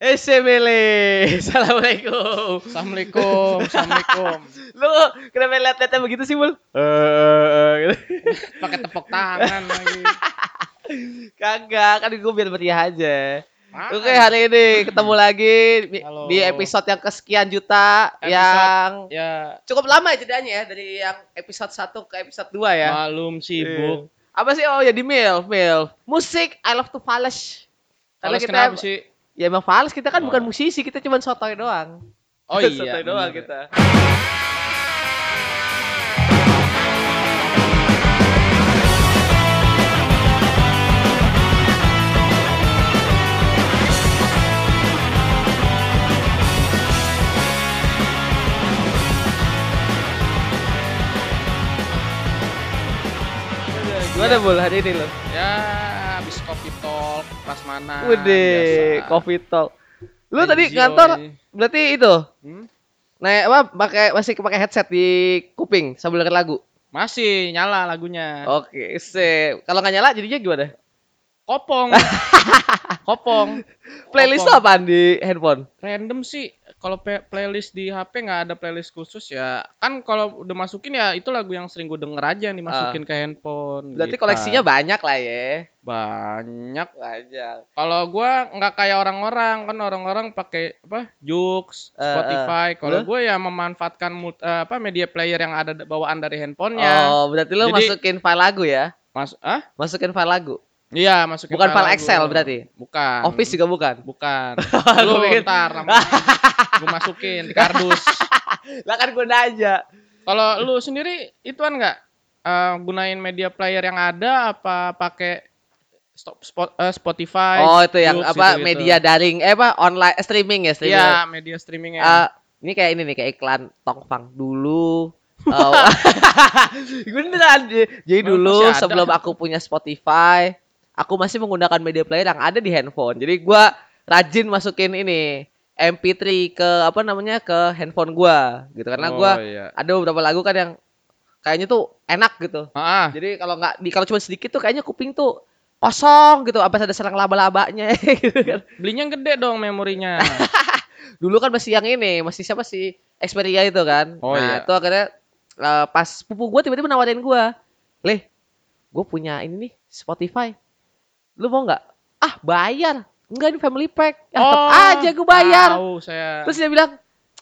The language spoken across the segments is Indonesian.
SMLE. Assalamualaikum. Assalamualaikum, assalamualaikum. Lu kenapa lihat-lihatnya begitu sih, Bul? Eh, gitu. Pakai tepuk tangan lagi. Kagak, kan gue biar meriah aja. Apaan? Oke, hari ini ketemu lagi di, Halo. di episode yang kesekian juta Episode- yang Ya, cukup lama ya jedanya ya dari yang episode 1 ke episode 2 ya. malum sibuk. Eh, Apa sih? Oh ya di mail, mail. Musik I love to polish. Karena Kalau kita kenapa sih? Ya emang fals kita kan Oh. bukan musisi, kita cuma sotoy doang. Oh iya. sotoy doang kita. Gimana bul hari ini lo? Ya, mana? Udah, coffee talk. Lu tadi Enjoy. kantor berarti itu Hmm? naik apa pakai masih pakai headset di kuping sambil denger lagu. Masih nyala lagunya. Oke, sip. Kalau nggak nyala jadinya gimana? Kopong. Kopong. Playlist apaan di handphone? Random sih. Kalau playlist di HP nggak ada playlist khusus ya. Kan kalau udah masukin ya itu lagu yang sering gue denger aja nih masukin ke handphone. Berarti gitu. koleksinya banyak lah ya. banyak. Banyak. Kalau gua nggak kayak orang-orang kan orang-orang pakai apa Joox, Eh, Spotify. Kalau Lu? gue ya memanfaatkan eh, apa media player yang ada bawaan dari handphonenya. Oh, berarti lo Jadi- masukin file lagu ya? Mas, ah? Masukin file lagu. Iya masukin. Bukan file lagu. Excel berarti? Bukan. Office juga bukan. Bukan. Lu pikir- ntar gue masukin di kardus. lah kan gue aja. Kalau lu sendiri ituan nggak eh, gunain media player yang ada apa pakai stop spot, eh, Spotify? Oh, itu yang apa gitu-gitu? media daring eh apa online eh, streaming ya, streaming. Iya media streamingnya. Eh, ini kayak ini nih kayak iklan Tongfang dulu. Oh, beneran. Jadi dulu sebelum aku punya Spotify, aku masih menggunakan media player yang ada di handphone. Jadi gua rajin masukin ini MP3 ke apa namanya ke handphone gua gitu karena Oh, gua iya. ada beberapa lagu kan yang kayaknya tuh enak gitu. Ah. Jadi kalau nggak di kalau cuma sedikit tuh kayaknya kuping tuh kosong gitu, apa ada serang laba-labanya gitu kan. Belinya yang gede dong memorinya. Dulu kan masih yang ini, masih siapa sih? Xperia itu kan. Oh, nah, iya. itu akhirnya eh, pas pupu gua tiba-tiba nawarin gua. Leh, gue punya ini nih Spotify. Lu mau nggak? Ah, bayar. Enggak ini family pack. Ya, tetep aja gue bayar. Oh, Tahu saya. Terus dia bilang,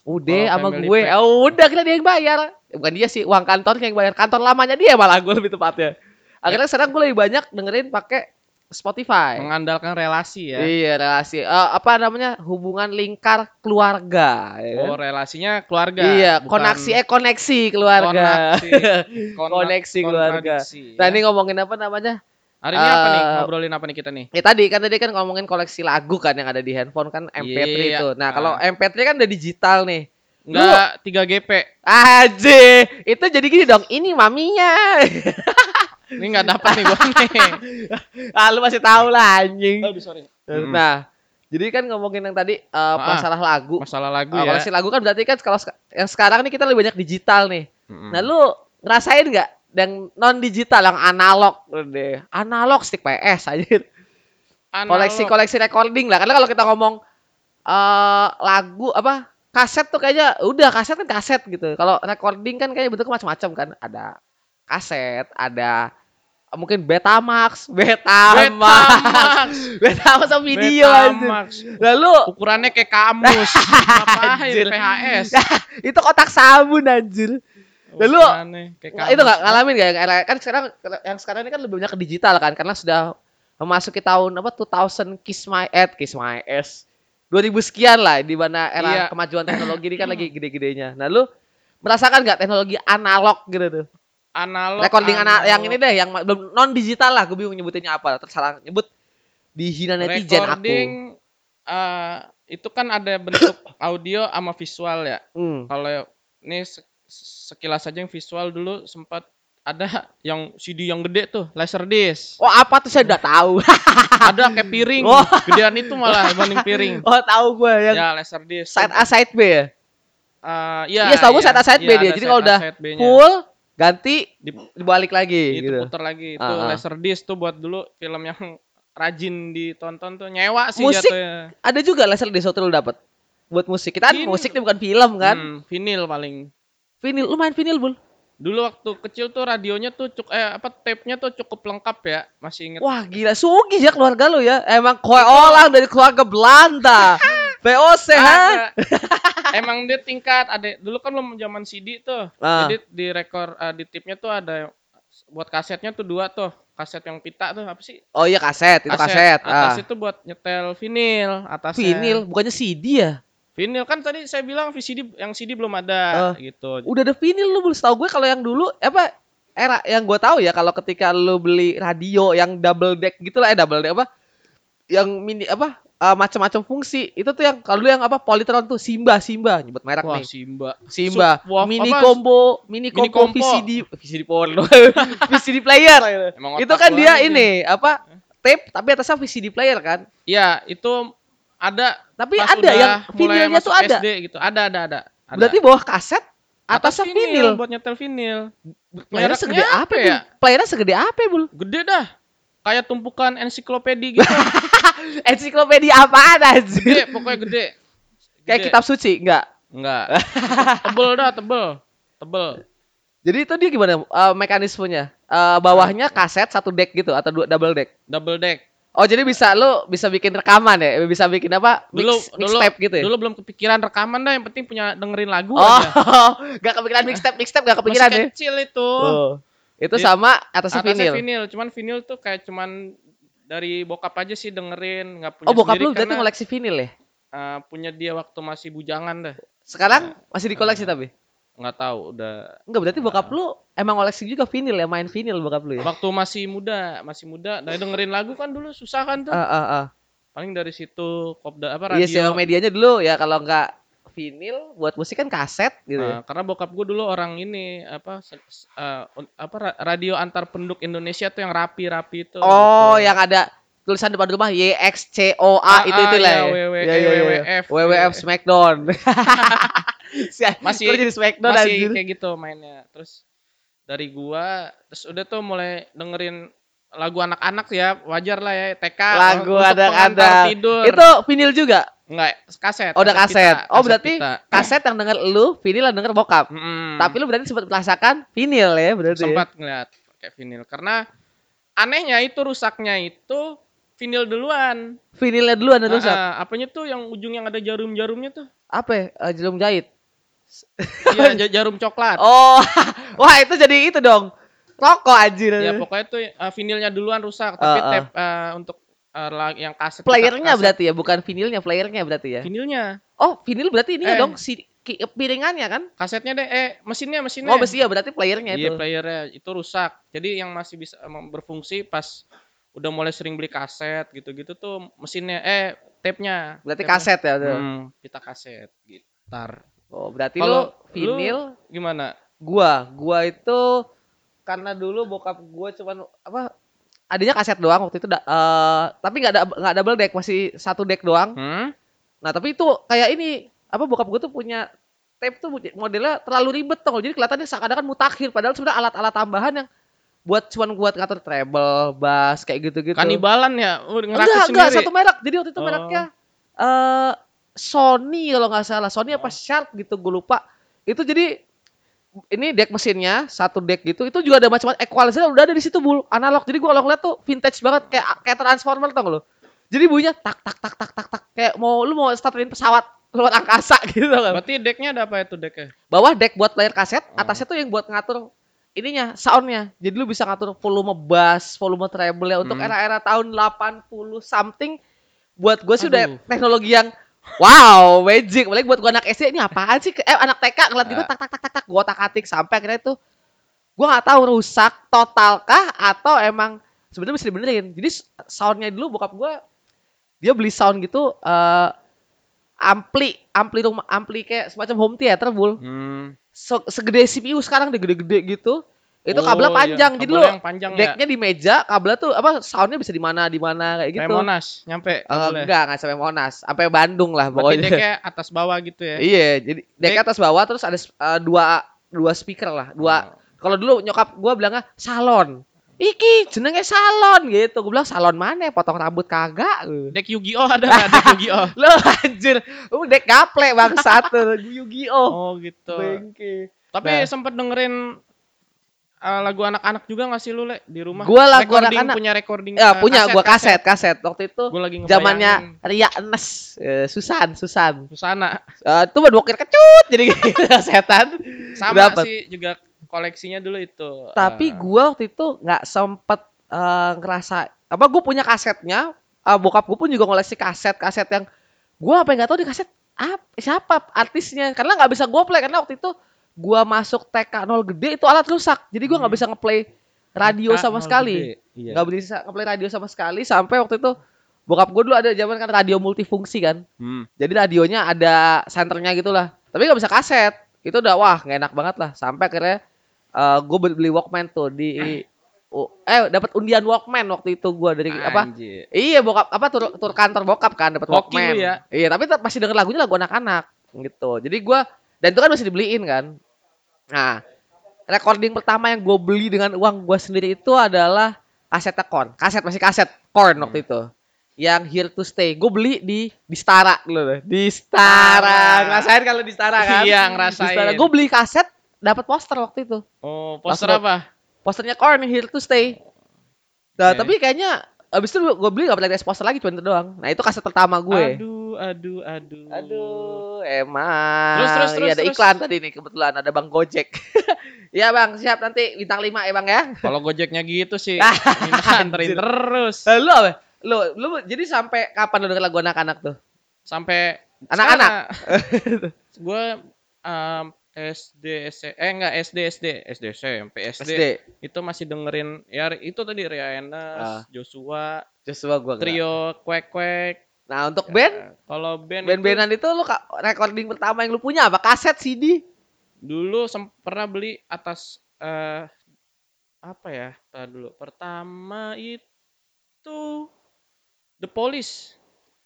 udah Oh, sama gue. pack. Oh, udah kita dia yang bayar. Bukan dia sih, uang kantor yang bayar. Kantor lamanya dia malah gue lebih tepatnya. Akhirnya sekarang gue lebih banyak dengerin pakai Spotify. mengandalkan relasi ya. Iya relasi. Eh, apa namanya hubungan lingkar keluarga. ya kan? Oh, relasinya keluarga. iya, bukan koneksi eh koneksi keluarga. koneksi. Kon- Koneksi keluarga. Nah ya. ini ngomongin apa namanya? Hari ini apa nih? eh, Ngobrolin apa nih kita nih? Ya tadi kan tadi kan ngomongin koleksi lagu kan yang ada di handphone kan MP3 Iya. itu. Nah kalau Ah. MP3 kan udah digital nih. Enggak 3GP. Aje, itu jadi gini dong. Ini maminya. Ini enggak dapat nih gua nih. ah lu masih tahu lah anjing. Aduh, sorry. Mm. Nah, jadi kan ngomongin yang tadi eh, masalah lagu. Masalah lagu Eh, ya. koleksi lagu kan berarti kan kalau yang sekarang nih kita lebih banyak digital nih. Mm-mm. Nah, lu ngerasain nggak yang non digital yang analog deh. Analog stick PS aja. Analog. Koleksi-koleksi recording lah. Karena kalau kita ngomong eh lagu apa kaset tuh kayaknya udah kaset kan kaset gitu. Kalau recording kan kayaknya bentuknya macam-macam kan. Ada kaset, ada mungkin Betamax, Betamax, Betamax. Betamax sama video. Betamax. Lalu Ukurannya kayak kamus. Ngapain. PHS? itu kotak sabun anjir. Lalu, Ukurannya kayak itu nggak ngalamin gak yang era- kan sekarang yang sekarang ini kan lebih banyak ke digital kan karena sudah memasuki tahun apa 2000 kiss my ad kiss my ass 2000 sekian lah di mana era Iya. kemajuan teknologi ini kan lagi gede-gedenya. Nah lu merasakan nggak teknologi analog gitu tuh? Analog. Recording ana- analog. yang ini deh yang belum non digital lah gue bingung nyebutinnya apa. Tersalah nyebut dihina netizen recording eh, itu kan ada bentuk audio sama visual ya. aku. Hmm. Kalau ini sekilas saja yang visual dulu sempat ada yang CD yang gede tuh, laserdisc. Oh apa tuh saya udah tahu. ada kayak piring, Oh. gedean itu malah dibanding piring. oh tahu gue yang Ya, laserdisc. side A side B ya. Eh, iya, Iya, gue iya. side A side B Iya, dia. Jadi kalau udah full ganti Di- dibalik lagi itu gitu. putar lagi itu Ah, ah. laserdisc tuh buat dulu film yang rajin ditonton tuh nyewa sih Musik? jatuhnya. Ada juga laser di Sotul dapat buat musik. Kita kan musik ini bukan film kan. Hmm, vinil paling. Vinyl, lu main vinyl, Bul? Dulu waktu kecil tuh radionya tuh cukup eh apa tape-nya tuh cukup lengkap ya. Masih inget. Wah, gila sugih ya keluarga lu ya. Emang koe orang dari keluarga Belanda. VOC ha? Emang dia tingkat ada dulu kan belum zaman CD tuh. Ah. Jadi di rekor eh, di tipnya tuh ada buat kasetnya tuh dua tuh. Kaset yang pita tuh apa sih? Oh iya kaset, itu kaset. Ah. Atas itu buat nyetel vinil, atasnya. Vinyl, bukannya CD ya? Vinil kan tadi saya bilang VCD yang CD belum ada Ah. gitu. Udah ada vinyl lu, Bul. Setahu gue kalau yang dulu apa era yang gue tahu ya kalau ketika lu beli radio yang double deck gitu lah, eh double deck apa? Yang mini apa? eh, macam-macam fungsi. Itu tuh yang kalau yang apa? Polytron tuh Simba, Simba nyebut merek Wah, nih. Simba. Simba, Su- wah, mini apa? combo, mini Mini combo combo. VCD, VCD porno, VCD player. Emang itu kan dia ini apa? Tape tapi atasnya VCD player kan. Iya, itu ada Tapi pas ada yang vinilnya tuh ada. SD gitu. Ada, ada, ada. ada. Berarti bawah kaset Atas atasnya vinyl. buat nyetel vinil. Playernya segede apa ya? ya? Playernya segede apa, Bul? Gede dah. Kayak tumpukan ensiklopedi gitu. Ensiklopedia apaan anjir? gede, pokoknya gede. Kayak Gede. kitab suci, enggak? Enggak. tebel dah, tebel. Tebel. Jadi itu dia gimana eh, mekanismenya? Eh, bawahnya kaset satu deck gitu atau dua double deck? Double deck. Oh jadi bisa lu bisa bikin rekaman ya? Bisa bikin apa? Dulu Mix, dulu mixtape gitu ya? Dulu belum kepikiran rekaman dah, yang penting punya dengerin lagu oh, aja. gak kepikiran mixtape, mixtape gak kepikiran Masih ya? kecil itu. Oh. Itu Di- sama atasnya Atasnya vinyl. vinil. Cuman vinil tuh kayak cuman dari bokap aja sih dengerin, nggak punya Oh bokap lu berarti karena, ngoleksi vinyl ya? eh, punya dia waktu masih bujangan dah. Sekarang masih dikoleksi tapi? Nggak tahu, udah Enggak berarti bokap lu emang koleksi juga vinyl ya, main vinyl bokap lu ya? waktu masih muda, masih muda, dari dengerin lagu kan dulu susah kan tuh. Ah, ah, ah. Paling dari situ kopda apa Iya radio. emang medianya dulu ya kalau nggak vinyl buat musik kan kaset gitu. Nah, karena bokap gue dulu orang ini apa un- apa ra- radio antar penduduk Indonesia tuh yang rapi-rapi itu. Oh, Gitu. yang ada tulisan depan rumah Y X C O A itu ah, itu lah. iya, ya. Iya. WWF. WWF Smackdown. Si- Masih- jadi Smackdown masih kayak gitu mainnya. Terus dari gua terus udah tuh mulai dengerin lagu anak-anak ya, wajar lah ya TK. Lagu ada. tidur. Itu vinyl juga. enggak kaset. Oh, udah kaset. pita, Oh, berarti pita. kaset yang denger lu, vinyl yang denger bokap. Mm-mm. Tapi lu berarti sempat merasakan vinyl ya berarti. ya? sempat ngeliat pakai vinil karena anehnya itu rusaknya itu vinil duluan. Vinylnya duluan yang rusak. Ah, apanya tuh yang ujung yang ada jarum-jarumnya tuh? Apa? ya? Eh, jarum jahit. Iya, ja- jarum coklat. Oh, wah itu jadi itu dong. Rokok anjir. Ya pokoknya tuh uh, vinilnya duluan rusak, tapi Ah, ah. tape uh, untuk uh, yang kaset Playernya kaset- berarti ya, bukan vinilnya, playernya berarti ya. vinilnya. Oh, vinyl berarti ini Eh. dong si piringannya kan? Kasetnya deh eh mesinnya mesinnya. Oh, besi ya berarti playernya Iya, itu. playernya itu rusak. Jadi yang masih bisa berfungsi pas udah mulai sering beli kaset gitu-gitu tuh mesinnya eh tape-nya. Berarti Tape-nya. kaset ya tuh. Hmm, pita kaset, gitar. Oh, berarti Kalau lu vinil Gimana? gua, gua itu karena dulu bokap gua cuman apa adanya kaset doang waktu itu da- eh, tapi nggak ada nggak double deck masih satu deck doang. Hmm? Nah, tapi itu kayak ini apa bokap gua tuh punya tape tuh modelnya terlalu ribet tuh. Jadi kelihatannya seakan-akan mutakhir padahal sebenarnya alat-alat tambahan yang buat cuman buat ngatur treble, bass kayak gitu-gitu. Kanibalan ya? Ngerakit enggak, sendiri. enggak, satu merek. Jadi waktu itu Oh. mereknya eh Sony kalau nggak salah. Sony apa Oh. Sharp gitu, gue lupa. Itu jadi ini deck mesinnya satu deck gitu. Itu juga ada macam-macam equalizer udah ada di situ bul analog. Jadi gua kalau ngeliat tuh vintage banget kayak kayak transformer tau gak lo. Jadi bunyinya tak tak tak tak tak tak kayak mau lu mau starterin pesawat luar angkasa gitu gak? Berarti decknya ada apa itu decknya? Bawah deck buat player kaset, Oh. atasnya tuh yang buat ngatur ininya, soundnya. Jadi lu bisa ngatur volume bass, volume treble ya untuk Hmm. era-era tahun 80 something. Buat gue sih udah teknologi yang wow, magic. Apalagi buat gue anak SD ini apaan sih? Eh anak TK ngeliat gitu tak tak tak tak tak gue tak atik sampai akhirnya tuh gue nggak tahu rusak total kah atau emang sebenarnya bisa dibenerin. Jadi soundnya dulu bokap gue dia beli sound gitu eh ampli ampli rumah ampli kayak semacam home theater bul Hmm. Se- segede CPU sekarang deh gede-gede gitu. Itu Oh, kabelnya iya. panjang. Jadi Kabelnya lu panjang ya. decknya di meja, kabelnya tuh apa soundnya bisa di mana di mana kayak gitu. Kayak Monas, nyampe. Kabelnya. enggak, enggak sampai Monas, sampai Bandung lah Berarti pokoknya. decknya atas bawah gitu ya. iya, jadi deck Deck- atas bawah terus ada eh, dua dua speaker lah, dua. Oh. Kalau dulu nyokap gua bilangnya salon. Iki jenenge salon gitu. Gue bilang salon mana? Potong rambut kagak. Deck Yu-Gi-Oh ada nggak deck Yu-Gi-Oh? Lo anjir, lu dek gaple bangsat tuh, Yu-Gi-Oh. Oh gitu. Bengke. Tapi Nah. sempet dengerin uh, lagu anak-anak juga nggak sih lu le di rumah? Gua lagu anak-anak. punya recording. Ya, uh, punya gua kaset, kaset. Waktu itu Gua lagi zamannya Ria Enes, eh, Susan, Susan. Susana. Eh, itu bokir kecut jadi setan. Sama Dapet. sih juga koleksinya dulu itu. Tapi Uh, gua waktu itu nggak sempet eh, ngerasa apa gue punya kasetnya. eh, bokap gue pun juga ngoleksi kaset-kaset yang gua apa nggak tahu di kaset apa siapa artisnya karena nggak bisa gue play karena waktu itu gua masuk TK nol gede itu alat rusak jadi gua nggak Hmm. bisa ngeplay radio TK sama sekali. Iya. nggak bisa ngeplay radio sama sekali sampai waktu itu bokap gue dulu ada zaman kan radio multifungsi kan Hmm. jadi radionya ada senternya gitulah tapi nggak bisa kaset itu udah wah nggak enak banget lah sampai akhirnya gue beli Walkman tuh di oh, eh dapat undian Walkman waktu itu gue dari apa? Anjir. iya bokap apa tur, tur kantor bokap kan dapat Walkman. ya? iya tapi masih denger lagunya lagu anak-anak gitu. Jadi gue dan itu kan masih dibeliin kan. Nah recording pertama yang gue beli dengan uang gue sendiri itu adalah kasetnya Korn. Kaset masih kaset Korn waktu itu. Yang Here to Stay. Gue beli di di Stara. Dulu di Stara. Ah. ngerasain kalau di Stara kan? Iya, ngerasain. gue beli kaset dapat poster waktu itu Oh, poster Langsung apa? posternya Korn Here to Stay nah Oke. tapi kayaknya abis itu gue beli gak pernah lihat poster lagi cuma itu doang nah itu kaset pertama gue Aduh, aduh, aduh. Aduh, emang. Terus, terus, Iya, terus, ada terus. iklan tadi nih kebetulan ada Bang Gojek. Iya Bang, siap nanti bintang 5 ya Bang ya. Kalau Gojeknya gitu sih, minta anterin terus. Eh, Lu apa? Lu, lu jadi sampai kapan lu denger lagu anak-anak tuh? Sampai Anak-anak? gue um, SD, S- eh enggak SD, SD, SD, SMP, SD, SD. itu masih dengerin ya itu tadi Ria Enes, Ah. Joshua, Joshua gua trio Kwek Kwek. Nah, untuk band, Kalau band itu band-bandan itu lu ka- recording pertama yang lu punya apa? Kaset, CD? dulu pernah beli atas eh apa ya? Tar dulu. Pertama itu The Police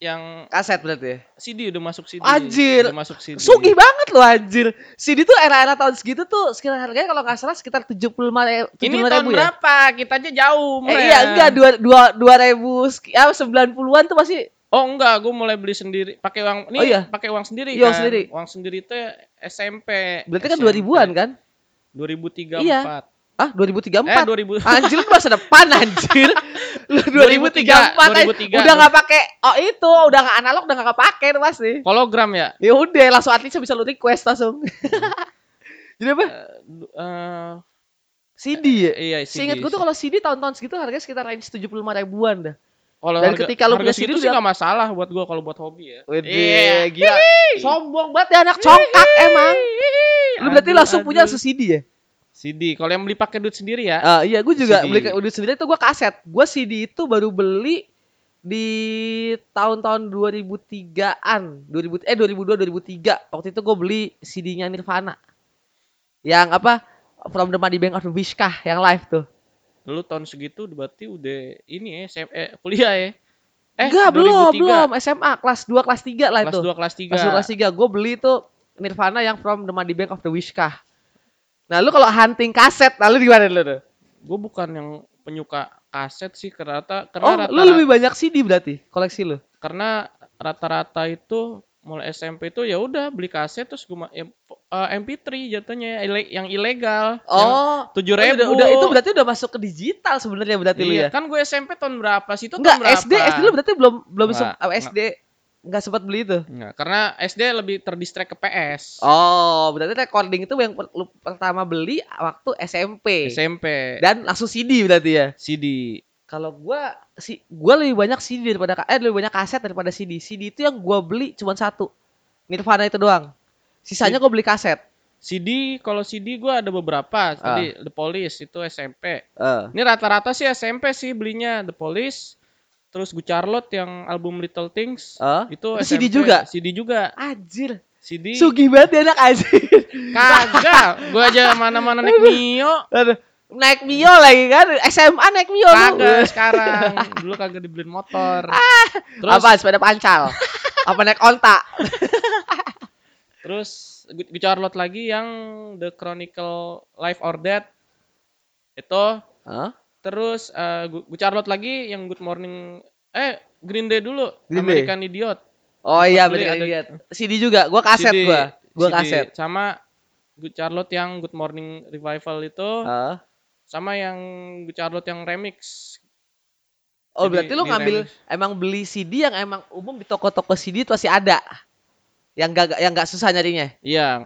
yang Kaset berarti ya? CD udah masuk CD. Anjir. Udah masuk CD. Sugih banget lu anjir. CD tuh era-era tahun segitu tuh sekitar harganya kalau nggak salah sekitar 75 ribu, Ini tahun ribu ya? berapa? Kita aja jauh. Eh, iya enggak dua dua dua ribu seki- ah, 90-an tuh masih Oh enggak, gue mulai beli sendiri, pakai uang, ini Oh, iya? pakai uang sendiri Iya, uang kan. sendiri. Uang sendiri itu SMP. berarti kan SMP. 2000-an kan? 2003 Iya. 4. Ah, 2034. Eh 2000. Anjir lu masa depan anjir. Lu 2034 eh, 2003. udah nggak pakai oh itu udah nggak analog udah nggak kepake itu pasti. Hologram ya? Ya udah langsung artisnya bisa lu request langsung. Jadi apa? Eh, CD ya? iya, CD. Seingat gue tuh kalau CD tahun-tahun segitu harganya sekitar range 75 ribuan dah. Kalau dan harga- ketika lu punya segitu CD sih nggak masalah buat gua kalau buat hobi ya. Iya. gila. Sombong banget ya anak congkak emang. Lu berarti Aduh, langsung punya aduh. langsung CD ya? CD. Kalau yang beli pakai duit sendiri ya. Ah iya, gue juga CD. beli udah sendiri tuh gue kaset. Gue CD itu baru beli di tahun-tahun 2003-an, 2000 eh 2002 2003. Waktu itu gue beli CD-nya Nirvana. Yang apa? From the Money Bank of the Wishkah yang live tuh. Lu tahun segitu berarti udah ini ya, SM, eh, kuliah ya. Eh, Enggak, belum, 2003. belum. SMA kelas 2 kelas 3 lah Kelas itu. 2 kelas 3. Kelas 2 kelas 3 gue beli tuh Nirvana yang From the Money Bank of the Wishkah. Nah, lu kalau hunting kaset, lalu gimana lu tuh? Gue bukan yang penyuka kaset sih karena Oh, karena lu lebih banyak CD berarti koleksi lu. karena rata-rata itu mulai SMP itu ya udah beli kaset terus gue MP3 jatuhnya ile- yang ilegal Oh, tujuh Oh, ribu udah, udah itu berarti udah masuk ke digital sebenarnya berarti lu iya, ya. kan gue SMP tahun berapa sih itu Enggak, tahun berapa SD SD lu berarti belum belum Enggak, sem- oh, SD enggak sempat beli itu. Enggak, karena SD lebih terdistract ke PS Oh, berarti recording itu yang per- lu pertama beli waktu SMP. SMP Dan langsung CD berarti ya. CD Kalau gua si gua lebih banyak CD daripada eh lebih banyak kaset daripada CD. CD itu yang gua beli cuma satu. Nirvana itu doang. Sisanya gua beli kaset. CD kalau CD gue ada beberapa tadi Ah. The Police itu SMP Eh. ini rata-rata sih SMP sih belinya The Police terus gue Charlotte yang album Little Things Eh? itu Itu CD SMP. juga? CD juga. Anjir. CD Sugih banget ya anak anjir. kagak. Gue aja mana-mana naik Mio. Aduh, naik Mio lagi kan? SMA naik Mio kagak sekarang. Dulu kagak dibeliin motor. Terus apa sepeda pancal? Apa naik onta? Terus gue Charlotte lagi yang The Chronicle Life or Death. Itu. Hah? Terus eh Gu- Charlotte lagi yang Good Morning eh Green Day dulu, Green Day. American Idiot. Oh iya ada- lihat. CD juga, gua kaset CD, gua. Gua CD. kaset. Sama Good Charlotte yang Good Morning Revival itu, Heeh. sama yang Good Charlotte yang remix. Oh Jadi berarti lu ngambil remix. emang beli CD yang emang umum di toko-toko CD itu masih ada. Yang gak yang gak susah nyarinya. Iya,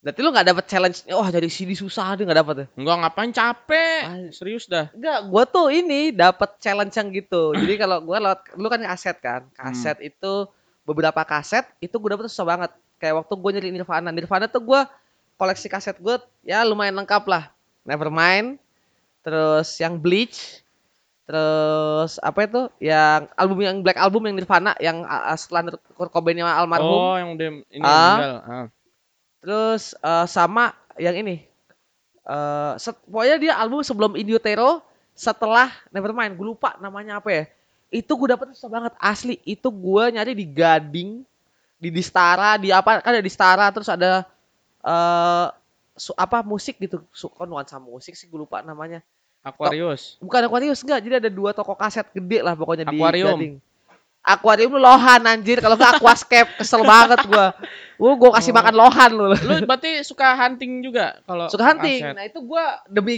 Berarti lu gak dapet challenge, wah jadi CD susah deh gak dapet ya? enggak ngapain capek. Ah. Serius dah. Enggak, gua tuh ini dapet challenge yang gitu. Jadi kalau gua lewat lu kan kaset kan. Kaset itu beberapa kaset itu gua dapet susah banget. Kayak waktu gua nyari Nirvana. Nirvana tuh gua koleksi kaset gua ya lumayan lengkap lah. Nevermind, terus yang Bleach, terus apa itu? Yang album yang Black Album yang Nirvana yang uh, setelah Kurt Cobain yang almarhum. Oh, yang udah ini Ah. meninggal. Ah. Terus eh, sama yang ini. eh set- pokoknya dia album sebelum In Utero, setelah Nevermind, gue lupa namanya apa ya. Itu gue dapet susah banget asli. Itu gue nyari di Gading, di Distara, di apa kan ada Distara, terus ada eh su- apa musik gitu. Su kok nuansa musik sih gue lupa namanya. Aquarius. Bukan Aquarius enggak, jadi ada dua toko kaset gede lah pokoknya Aquarium. di Gading. Aquarium lu lohan anjir, kalau enggak Aquascape kesel banget gua. Gua gua kasih Oh. makan lohan lu. Lu berarti suka hunting juga kalau suka hunting. aset? Nah itu gua demi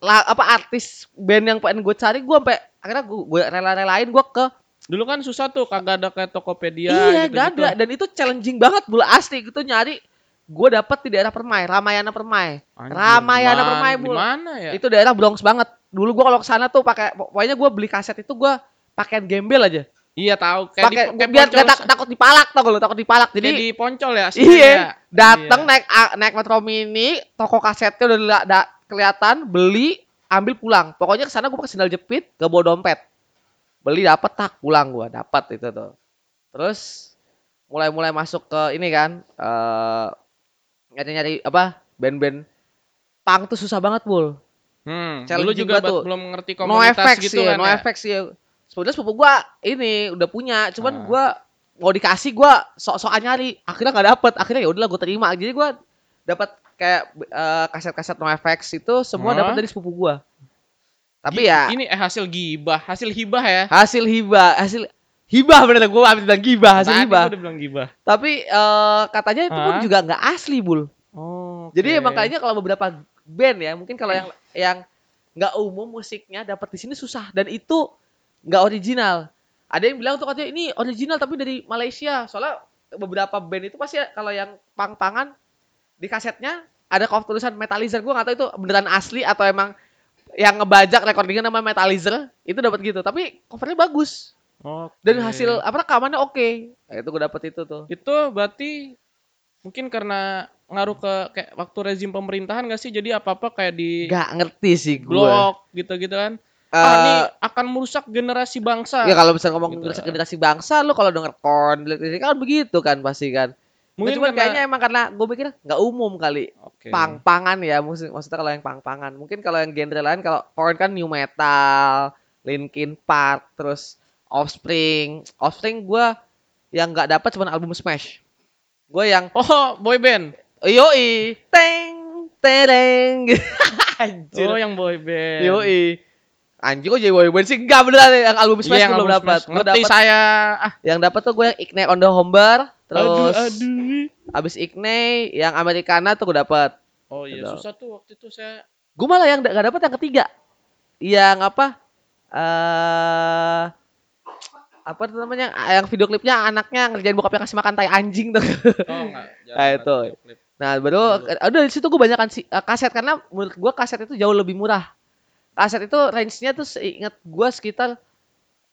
la- apa artis band yang pengen gue cari, gua sampai akhirnya gua, gua rela-relain gua ke Dulu kan susah tuh kagak ada kayak Tokopedia iya gitu, gak ada dan itu challenging banget bulu asli gitu nyari gua dapet di daerah Permai, Ramayana Permai. Ramayana Permai, Di Bul. mana ya? Itu daerah Bronx banget. Dulu gua kalau ke sana tuh pakai pokoknya gua beli kaset itu gua pakaian gembel aja. Iya tahu kayak Pakai di kayak biar gak tak- takut dipalak tau kalau takut dipalak. kayak Jadi di poncol ya aslinya Iya, ya? datang Iya. naik naik Metro Mini, toko kasetnya udah la- da- kelihatan, beli, ambil pulang. Pokoknya ke sana gue pakai sandal jepit, gak bawa dompet. Beli dapet tak pulang gua, dapat itu tuh. Terus mulai-mulai masuk ke ini kan, eh nyari-nyari apa? Band-band punk tuh susah banget, Bul. Hmm, Challenging dulu juga tuh. belum ngerti No komunitas effects gitu ya, kan no ya. effects ya. Sebenarnya sepupu gua ini udah punya, cuman Ah. gua mau dikasih gua sok-sokan nyari, akhirnya nggak dapet. Akhirnya ya udahlah gua terima. Jadi gua dapat kayak eh, kaset-kaset no effects itu semua dapat dari sepupu gua. Tapi Gi- ya ini eh, hasil gibah, hasil hibah ya. hasil hibah, hasil hibah bener gua habis bilang gibah, hasil Tadi hibah. udah bilang gibah. Tapi eh, katanya itu pun juga nggak asli, Bul. Oh. Jadi oke. makanya kalau beberapa band ya, mungkin kalau yang yang nggak umum musiknya dapat di sini susah dan itu nggak original. Ada yang bilang tuh katanya ini original tapi dari Malaysia. Soalnya beberapa band itu pasti kalau yang pang-pangan di kasetnya ada cover tulisan Metalizer. Gua nggak tahu itu beneran asli atau emang yang ngebajak recordingnya nama Metalizer itu dapat gitu. Tapi covernya bagus Oke. dan hasil apa rekamannya oke. Nah, itu gue dapet itu tuh. itu berarti mungkin karena ngaruh ke kayak waktu rezim pemerintahan gak sih? Jadi apa-apa kayak di Gak ngerti sih gue. blok gitu-gitu kan. Ah, ini akan merusak generasi bangsa. Ya kalau misalnya ngomong Gitu. generasi, generasi bangsa, lu kalau denger kon, kan begitu kan pasti kan. Mungkin Mungkin cuman karena- kayaknya emang karena gue pikir nggak umum kali. Oke. Pang-pangan ya, maksud, maksudnya kalau yang pang-pangan. Mungkin kalau yang genre lain kalau kon kan new metal, Linkin Park, terus Offspring. Offspring gue yang nggak dapat cuma album Smash. Gue yang Oh, boy band. yoi, teng, tereng. Anjir. Oh, yang boy band. Yoi. Anjing kok jadi boyband sih? Enggak beneran yang album Smash Iya, yang belum album dapat. Smash. Gue Ngerti saya. Ah, yang dapat tuh gue yang Ignite on the Homber, terus aduh, aduh. abis Ignite yang Americana tuh gue dapat. Oh iya, Gitu. susah tuh waktu itu saya. Gue malah yang gak dapat yang ketiga. Yang apa? eh apa tuh namanya? Yang video klipnya anaknya ngerjain bokapnya kasih makan tai anjing tuh. Oh, enggak. Ah, itu. Nah, baru udah di situ gue banyak kaset karena menurut gue kaset itu jauh lebih murah. Kaset itu range-nya tuh seingat gue sekitar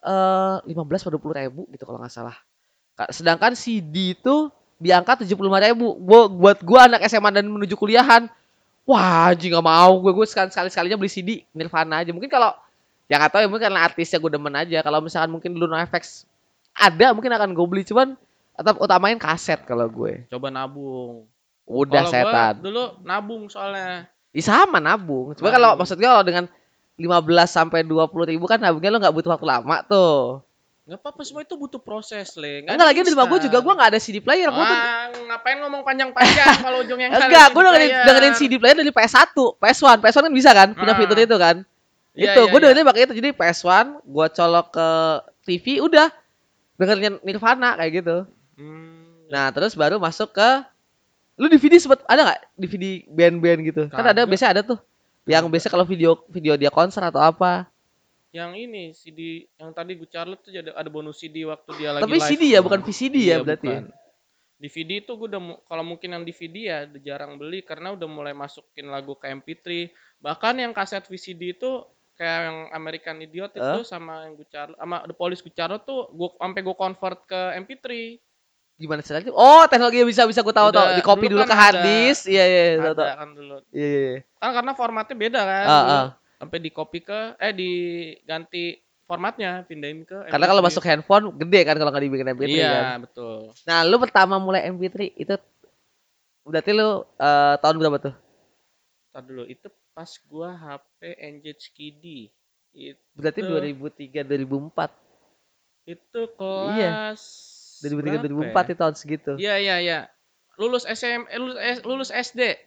eh 15 atau 20 ribu gitu kalau nggak salah. Ka- Sedangkan CD itu di angka 75 ribu. Gua, buat gue anak SMA dan menuju kuliahan, wah anjing gak mau gue gue sekali sekali sekalinya beli CD Nirvana aja. Mungkin kalau ya nggak tahu ya mungkin karena artisnya gue demen aja. Kalau misalkan mungkin dulu NoFX ada mungkin akan gue beli cuman tetap utamain kaset kalau gue. Coba nabung. Udah gua setan. dulu nabung soalnya. Ya sama nabung. Cuma Nabung. kalau maksud gue kalau dengan 15 sampai 20 ribu kan nabungnya lo nggak butuh waktu lama tuh. Nggak apa-apa semua itu butuh proses, Le. Enggak lagi di rumah gue juga gue nggak ada CD player. Gue tuh Ah, ngapain ngomong panjang-panjang kalau ujungnya nggak ada enggak, gue dengerin, player. dengerin CD player dari PS1, PS1, PS1 kan bisa kan, punya Ah. fitur itu kan. Iya, itu iya, gue iya. dengernya pakai itu jadi PS1 gue colok ke TV udah dengerin Nirvana kayak gitu Hmm, nah terus baru masuk ke lu DVD sempet ada nggak DVD band-band gitu kan ada biasanya ada tuh yang biasa kalau video video dia konser atau apa. Yang ini CD yang tadi gue Charlotte tuh ada, ada bonus CD waktu dia lagi tapi live CD ya tuh. bukan VCD ya Iya, berarti bukan. DVD itu gue udah kalau mungkin yang DVD ya udah jarang beli karena udah mulai masukin lagu ke MP3 bahkan yang kaset VCD itu kayak yang American Idiot itu sama yang gue sama The Police gue tuh gue sampai gue convert ke MP3 gimana caranya oh teknologi bisa bisa gue tahu tahu di copy dulu dulu kan ke hard disk iya iya iya, tahu tahu kan dulu iya iya, iya. kan karena formatnya beda kan dulu. ah. sampai di copy ke eh diganti formatnya pindahin ke karena kalau MP3. masuk handphone gede kan kalau nggak dibikin MP3 iya kan betul nah lu pertama mulai MP3 itu berarti lu eh, tahun berapa tuh Ntar dulu itu pas gua HP Engage Kiddy itu berarti Tuh. 2003 2004 itu kelas 2003 berapa 2004 ya? itu tahun segitu Iya iya iya. Lulus SM eh, lulus, lulus SD.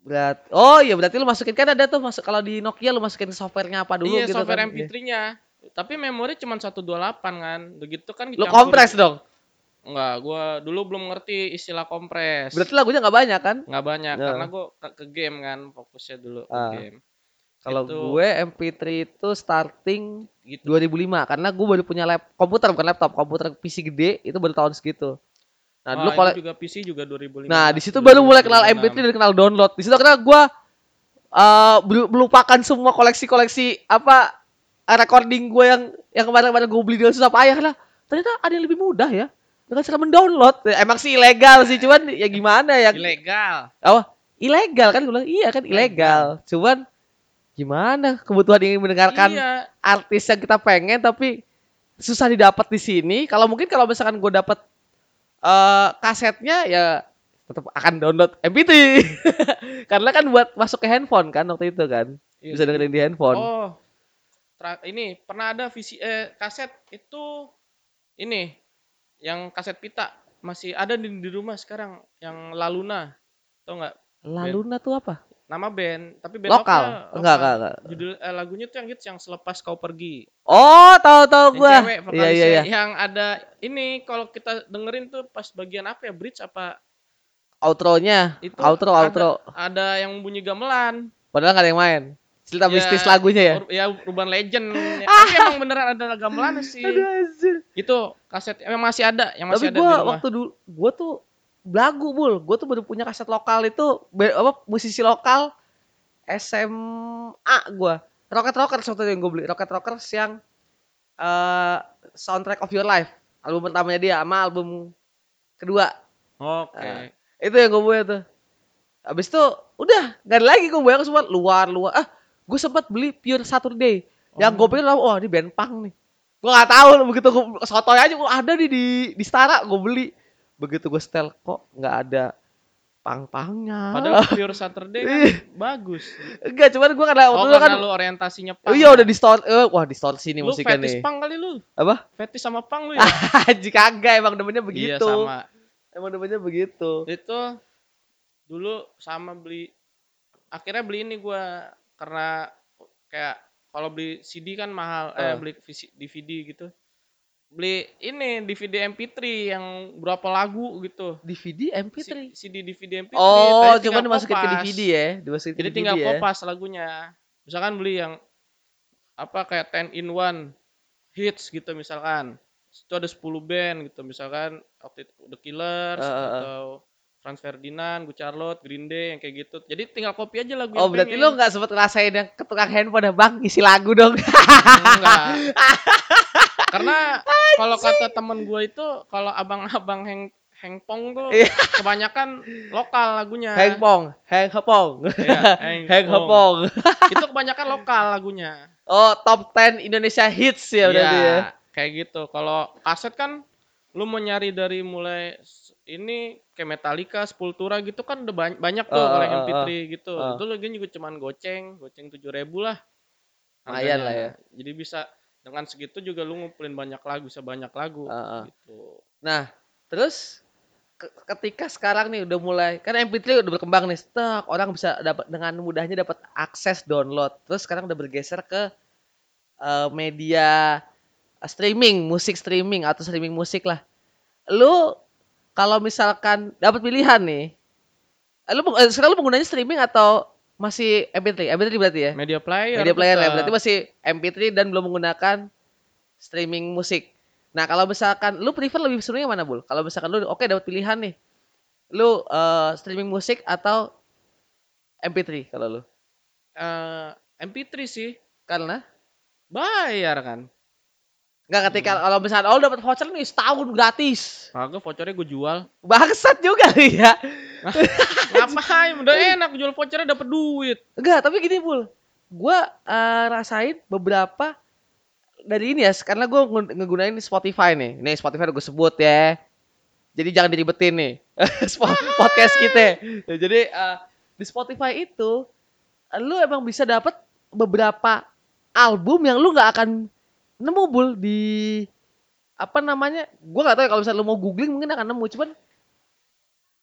Berat. Oh iya berarti lu masukin kan ada tuh masuk kalau di Nokia lu masukin softwarenya apa dulu iya, gitu software kan. MP3-nya. Tapi memori cuma 128 kan. Begitu kan Lu kompres dong. Enggak, gua dulu belum ngerti istilah kompres. Berarti lagunya nggak banyak kan? nggak banyak Ya. karena gua ke, ke game kan fokusnya dulu ke Ah. game. Kalau Itu. gue MP3 itu starting Gitu. 2005 karena gue baru punya lap komputer bukan laptop, komputer PC gede itu baru tahun segitu. Nah, dulu Ah, kalau juga PC juga 2005. Nah, di situ baru mulai kenal MP3 dan kenal download. Di situ karena eh belu- melupakan semua koleksi-koleksi apa eh, recording gue yang yang kemarin-kemarin gue beli dengan susah payah karena ternyata ada yang lebih mudah ya dengan cara mendownload. Ya, Emang sih ilegal sih, cuman ya gimana ya? ilegal. Oh, ilegal kan gue bilang iya kan ilegal. Cuman gimana kebutuhan ingin mendengarkan Iya, artis yang kita pengen tapi susah didapat di sini. Kalau mungkin kalau misalkan gue dapat eh kasetnya ya tetap akan download MP3. Karena kan buat masuk ke handphone kan waktu itu kan. Iya. Bisa dengerin di handphone. Oh, ini pernah ada visi eh, kaset itu ini yang kaset pita masih ada di, di rumah sekarang yang Laluna, tau nggak? Laluna tuh apa? Nama band, tapi band Lokal. Enggak, enggak, enggak. Judul eh, lagunya tuh yang hits yang selepas kau pergi. Oh, tahu tahu Yang gua. cewek Iya iya iya. yang ada ini kalau kita dengerin tuh pas bagian apa ya bridge apa Outro-nya. itu Outro, ada, outro. ada yang bunyi gamelan. Padahal nggak ada yang main. Cerita Ya, mistis lagunya ya. Ya Urban Legend. Ya, tapi emang beneran ada gamelan sih. Aduh. Itu kaset yang masih ada, yang masih Tapi ada di gua rumah. waktu dulu gua tuh belagu bul. Gua tuh baru punya kaset lokal itu apa musisi lokal SMA gua. Rocket Rockers waktu itu yang gue beli. Rocket Rockers yang eh soundtrack of your life. Album pertamanya dia sama album kedua. Oke. Nah. Itu yang gue punya tuh. Habis itu udah nggak ada lagi gue banyak semua luar luar. Ah, gue sempat beli Pure Saturday. Yang gue Oh. pikir oh ini band punk nih. Gue nggak tahu begitu gue sotoy aja oh, ada nih di di Stara gue beli. Begitu gue setel kok nggak ada pang-pangnya. Padahal Pure Saturday kan Ih. bagus. Enggak, cuman gue karena Oh, waktu kan karena lu orientasinya Oh punk. iya udah di store eh, wah di store sini Lu musiknya fetish nih. punk kali lu. Apa? Fetish sama punk lu ya? Haji kagak emang demennya begitu. Iya sama. Emang demennya begitu. Itu dulu sama beli akhirnya beli ini gua karena kayak kalau beli CD kan mahal eh Ah. beli DVD gitu. Beli ini DVD MP3 yang berapa lagu gitu. DVD MP3. C- CD DVD MP3. Oh, tinggal dimasukin ke. DVD ya, dimasukin ke Jadi DVD tinggal ya. kopas lagunya. Misalkan beli yang apa kayak 10 in 1 hits gitu misalkan. Itu ada 10 band gitu misalkan The Killers Eh, eh, eh. atau Franz Ferdinand, Good Charlotte, Green Day yang kayak gitu. Jadi tinggal copy aja lagu Oh, berarti pengen. lu nggak sempet ngerasain yang ke tukang handphone Bang, isi lagu dong. Enggak. Karena kalau kata temen gue itu kalau abang-abang heng hengpong tuh Iya. kebanyakan lokal lagunya. Hengpong, heng hepong. Iya, Heng hepong. itu kebanyakan lokal lagunya. Oh, top 10 Indonesia hits ya berarti ya. Iya, kayak gitu. Kalau kaset kan lu mau nyari dari mulai ini kayak Metallica, Sepultura gitu kan udah banyak, banyak tuh Ah, kalau ah, yang ah, MP3 gitu. ah. Itu lagi juga cuman goceng, goceng 7000 lah. Lumayan lah ya. Jadi bisa dengan segitu juga lu ngumpulin banyak lagu, bisa banyak lagu Ah, ah. gitu. Nah, terus ke- ketika sekarang nih udah mulai kan MP3 udah berkembang nih, stek, orang bisa dapat dengan mudahnya dapat akses download. Terus sekarang udah bergeser ke eh, media eh, streaming, musik streaming atau streaming musik lah. Lu kalau misalkan dapat pilihan nih, eh, lu eh, sekarang lu penggunanya streaming atau masih MP3? MP3 berarti ya? Media player. Media player ya, tetap. berarti masih MP3 dan belum menggunakan streaming musik. Nah, kalau misalkan lu prefer lebih serunya mana, Bul? Kalau misalkan lu oke dapat pilihan nih. Lu eh, streaming musik atau MP3 kalau lu? Eh, MP3 sih. Karena Bayar kan. Enggak ketika kalau misalkan oh dapat voucher nih setahun gratis. Kagak vouchernya gue jual. Bangsat juga lu ya. Ngapain? Udah enak jual vouchernya dapat duit. Enggak, tapi gini, Bul. Gua eh, rasain beberapa dari ini ya, karena gue ngegunain Spotify nih. Nih Spotify udah gue sebut ya. Jadi jangan diribetin nih Spo- podcast kita. Ya, jadi eh, di Spotify itu lu emang bisa dapat beberapa album yang lu nggak akan nemu bul di apa namanya? Gue nggak tahu ya kalau misalnya lu mau googling mungkin akan nemu. Cuman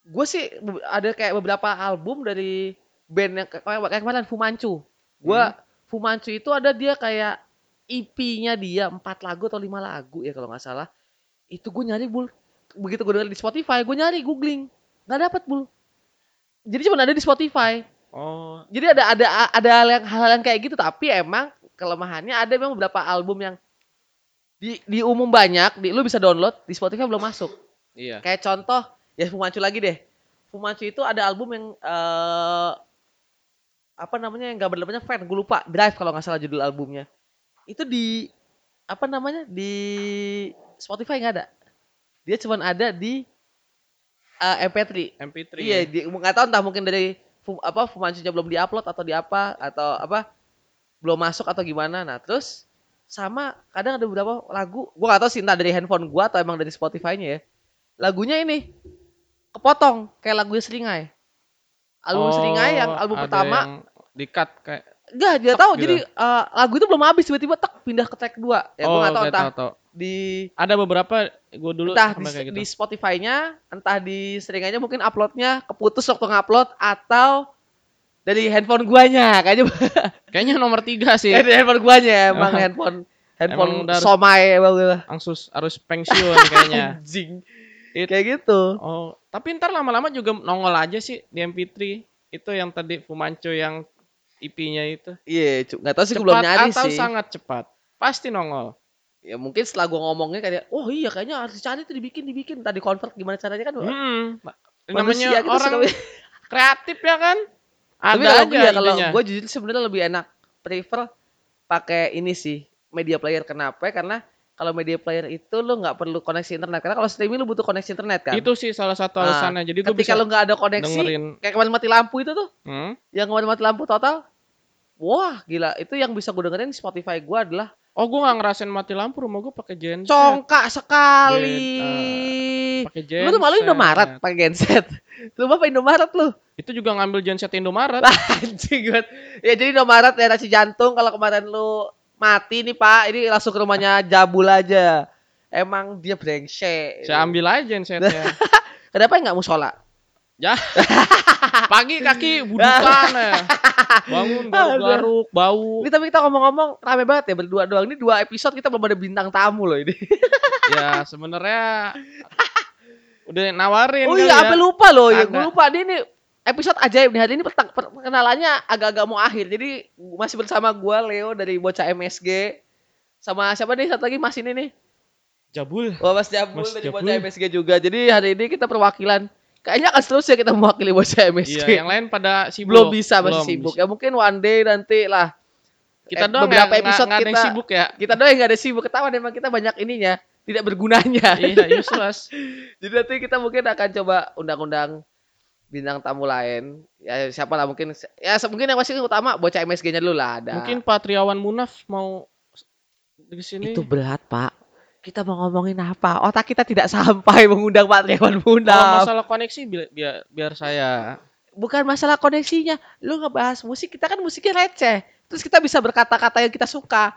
gue sih ada kayak beberapa album dari band yang kayak, kemarin Fu Manchu. Gue Fu Manchu itu ada dia kayak EP-nya dia empat lagu atau lima lagu ya kalau nggak salah. Itu gue nyari bul. Begitu gue denger di Spotify, gue nyari googling, nggak dapet bul. Jadi cuma ada di Spotify. Oh, Jadi ada ada ada hal yang hal yang kayak gitu tapi emang kelemahannya ada memang beberapa album yang di di umum banyak, di lu bisa download di Spotify belum masuk. iya. Kayak contoh ya Fumanchu lagi deh. Fumanchu itu ada album yang eh apa namanya yang gambar depannya fan, gue lupa. Drive kalau nggak salah judul albumnya. Itu di apa namanya di Spotify nggak ada. Dia cuma ada di eh, MP3. MP3. Iya, di, nggak tahu entah mungkin dari apa Fumanchu-nya belum diupload atau di apa atau apa belum masuk atau gimana. Nah, terus sama kadang ada beberapa lagu, gua nggak tahu sih entah dari handphone gua atau emang dari Spotify-nya ya. Lagunya ini kepotong kayak lagu Seringai. Album Oh, Seringai yang album pertama yang di-cut kayak enggak dia tahu gitu. jadi eh, lagu itu belum habis tiba-tiba tek pindah ke track 2. Ya gua nggak tahu entah tahu, tahu. di Ada beberapa gue dulu entah di, kayak gitu. di Spotify-nya, entah di seringanya mungkin uploadnya keputus waktu ngupload atau dari handphone guanya kayaknya Kayaknya nomor tiga sih. dari handphone guanya emang handphone handphone emang harus- somai emang gitu. Langsung harus pensiun kayaknya. anjing It- kayak gitu Oh, tapi ntar lama-lama juga nongol aja sih di MP3. Itu yang tadi Fumancho yang IP-nya itu. iya cu- nggak tahu sih belum Cepat nyari atau sih sangat cepat. Pasti nongol. ya mungkin setelah gua ngomongnya kayak oh iya kayaknya harus dicari tuh dibikin dibikin tadi convert gimana caranya kan Hmm. manusia Namanya kita orang kreatif ya kan? Tapi Ada kalau aja gue ya kalau gue jujur sebenarnya lebih enak prefer pakai ini sih media player kenapa karena kalau media player itu lu nggak perlu koneksi internet karena kalau streaming lu butuh koneksi internet kan Itu sih salah satu Nah, alasannya. Jadi gue ketika lu nggak ada koneksi dengerin. kayak kemarin mati lampu itu tuh Hmm? yang kemarin mati lampu total wah gila itu yang bisa gue dengerin Spotify gue adalah Oh, gue gak ngerasain mati lampu rumah gue pakai genset. congkak sekali Pakai genset. lu tuh malu Indomaret pakai genset lu apa Indomaret lu Itu juga ngambil genset Indomaret. anjing banget. ya jadi Indomaret daerah Cijantung kalau kemarin lu mati nih pak ini langsung ke rumahnya Jabul aja emang dia brengsek Saya ambil aja gensetnya. kenapa nggak musola ya. Pagi kaki budukan ya. Bangun garuk-garuk, bau. ini tapi kita ngomong-ngomong rame banget ya berdua doang ini dua episode kita belum ada bintang tamu loh ini ya sebenarnya udah nawarin oh iya ya. sampai lupa loh ya gue lupa ini nih episode ajaib nih hari ini perkenalannya agak-agak mau akhir jadi masih bersama gua Leo dari bocah MSG sama siapa nih satu lagi Mas ini nih Jabul. Wah Mas Jabul Mas dari Jabul. bocah MSG juga jadi hari ini kita perwakilan kayaknya akan seterusnya kita mewakili bocah MSG Iya, yang lain pada sibuk. belum bisa masih Belum sibuk bisa. ya mungkin one day nanti lah Kita Eh, doang beberapa nggak- episode nggak ada yang kita- sibuk ya. kita doang yang gak ada sibuk ketahuan emang kita banyak ininya tidak bergunanya iya, useless. Jadi nanti kita mungkin akan coba undang-undang bintang tamu lain. Ya siapa lah mungkin ya mungkin yang pasti utama bocah MSG-nya dulu lah ada. Mungkin Pak Triawan Munaf mau di sini. itu berat, Pak. Kita mau ngomongin apa? Otak kita tidak sampai mengundang Pak Triawan Kalau Munaf. masalah koneksi biar, biar, biar saya. Bukan masalah koneksinya. Lu ngebahas musik, kita kan musiknya receh. Terus kita bisa berkata-kata yang kita suka.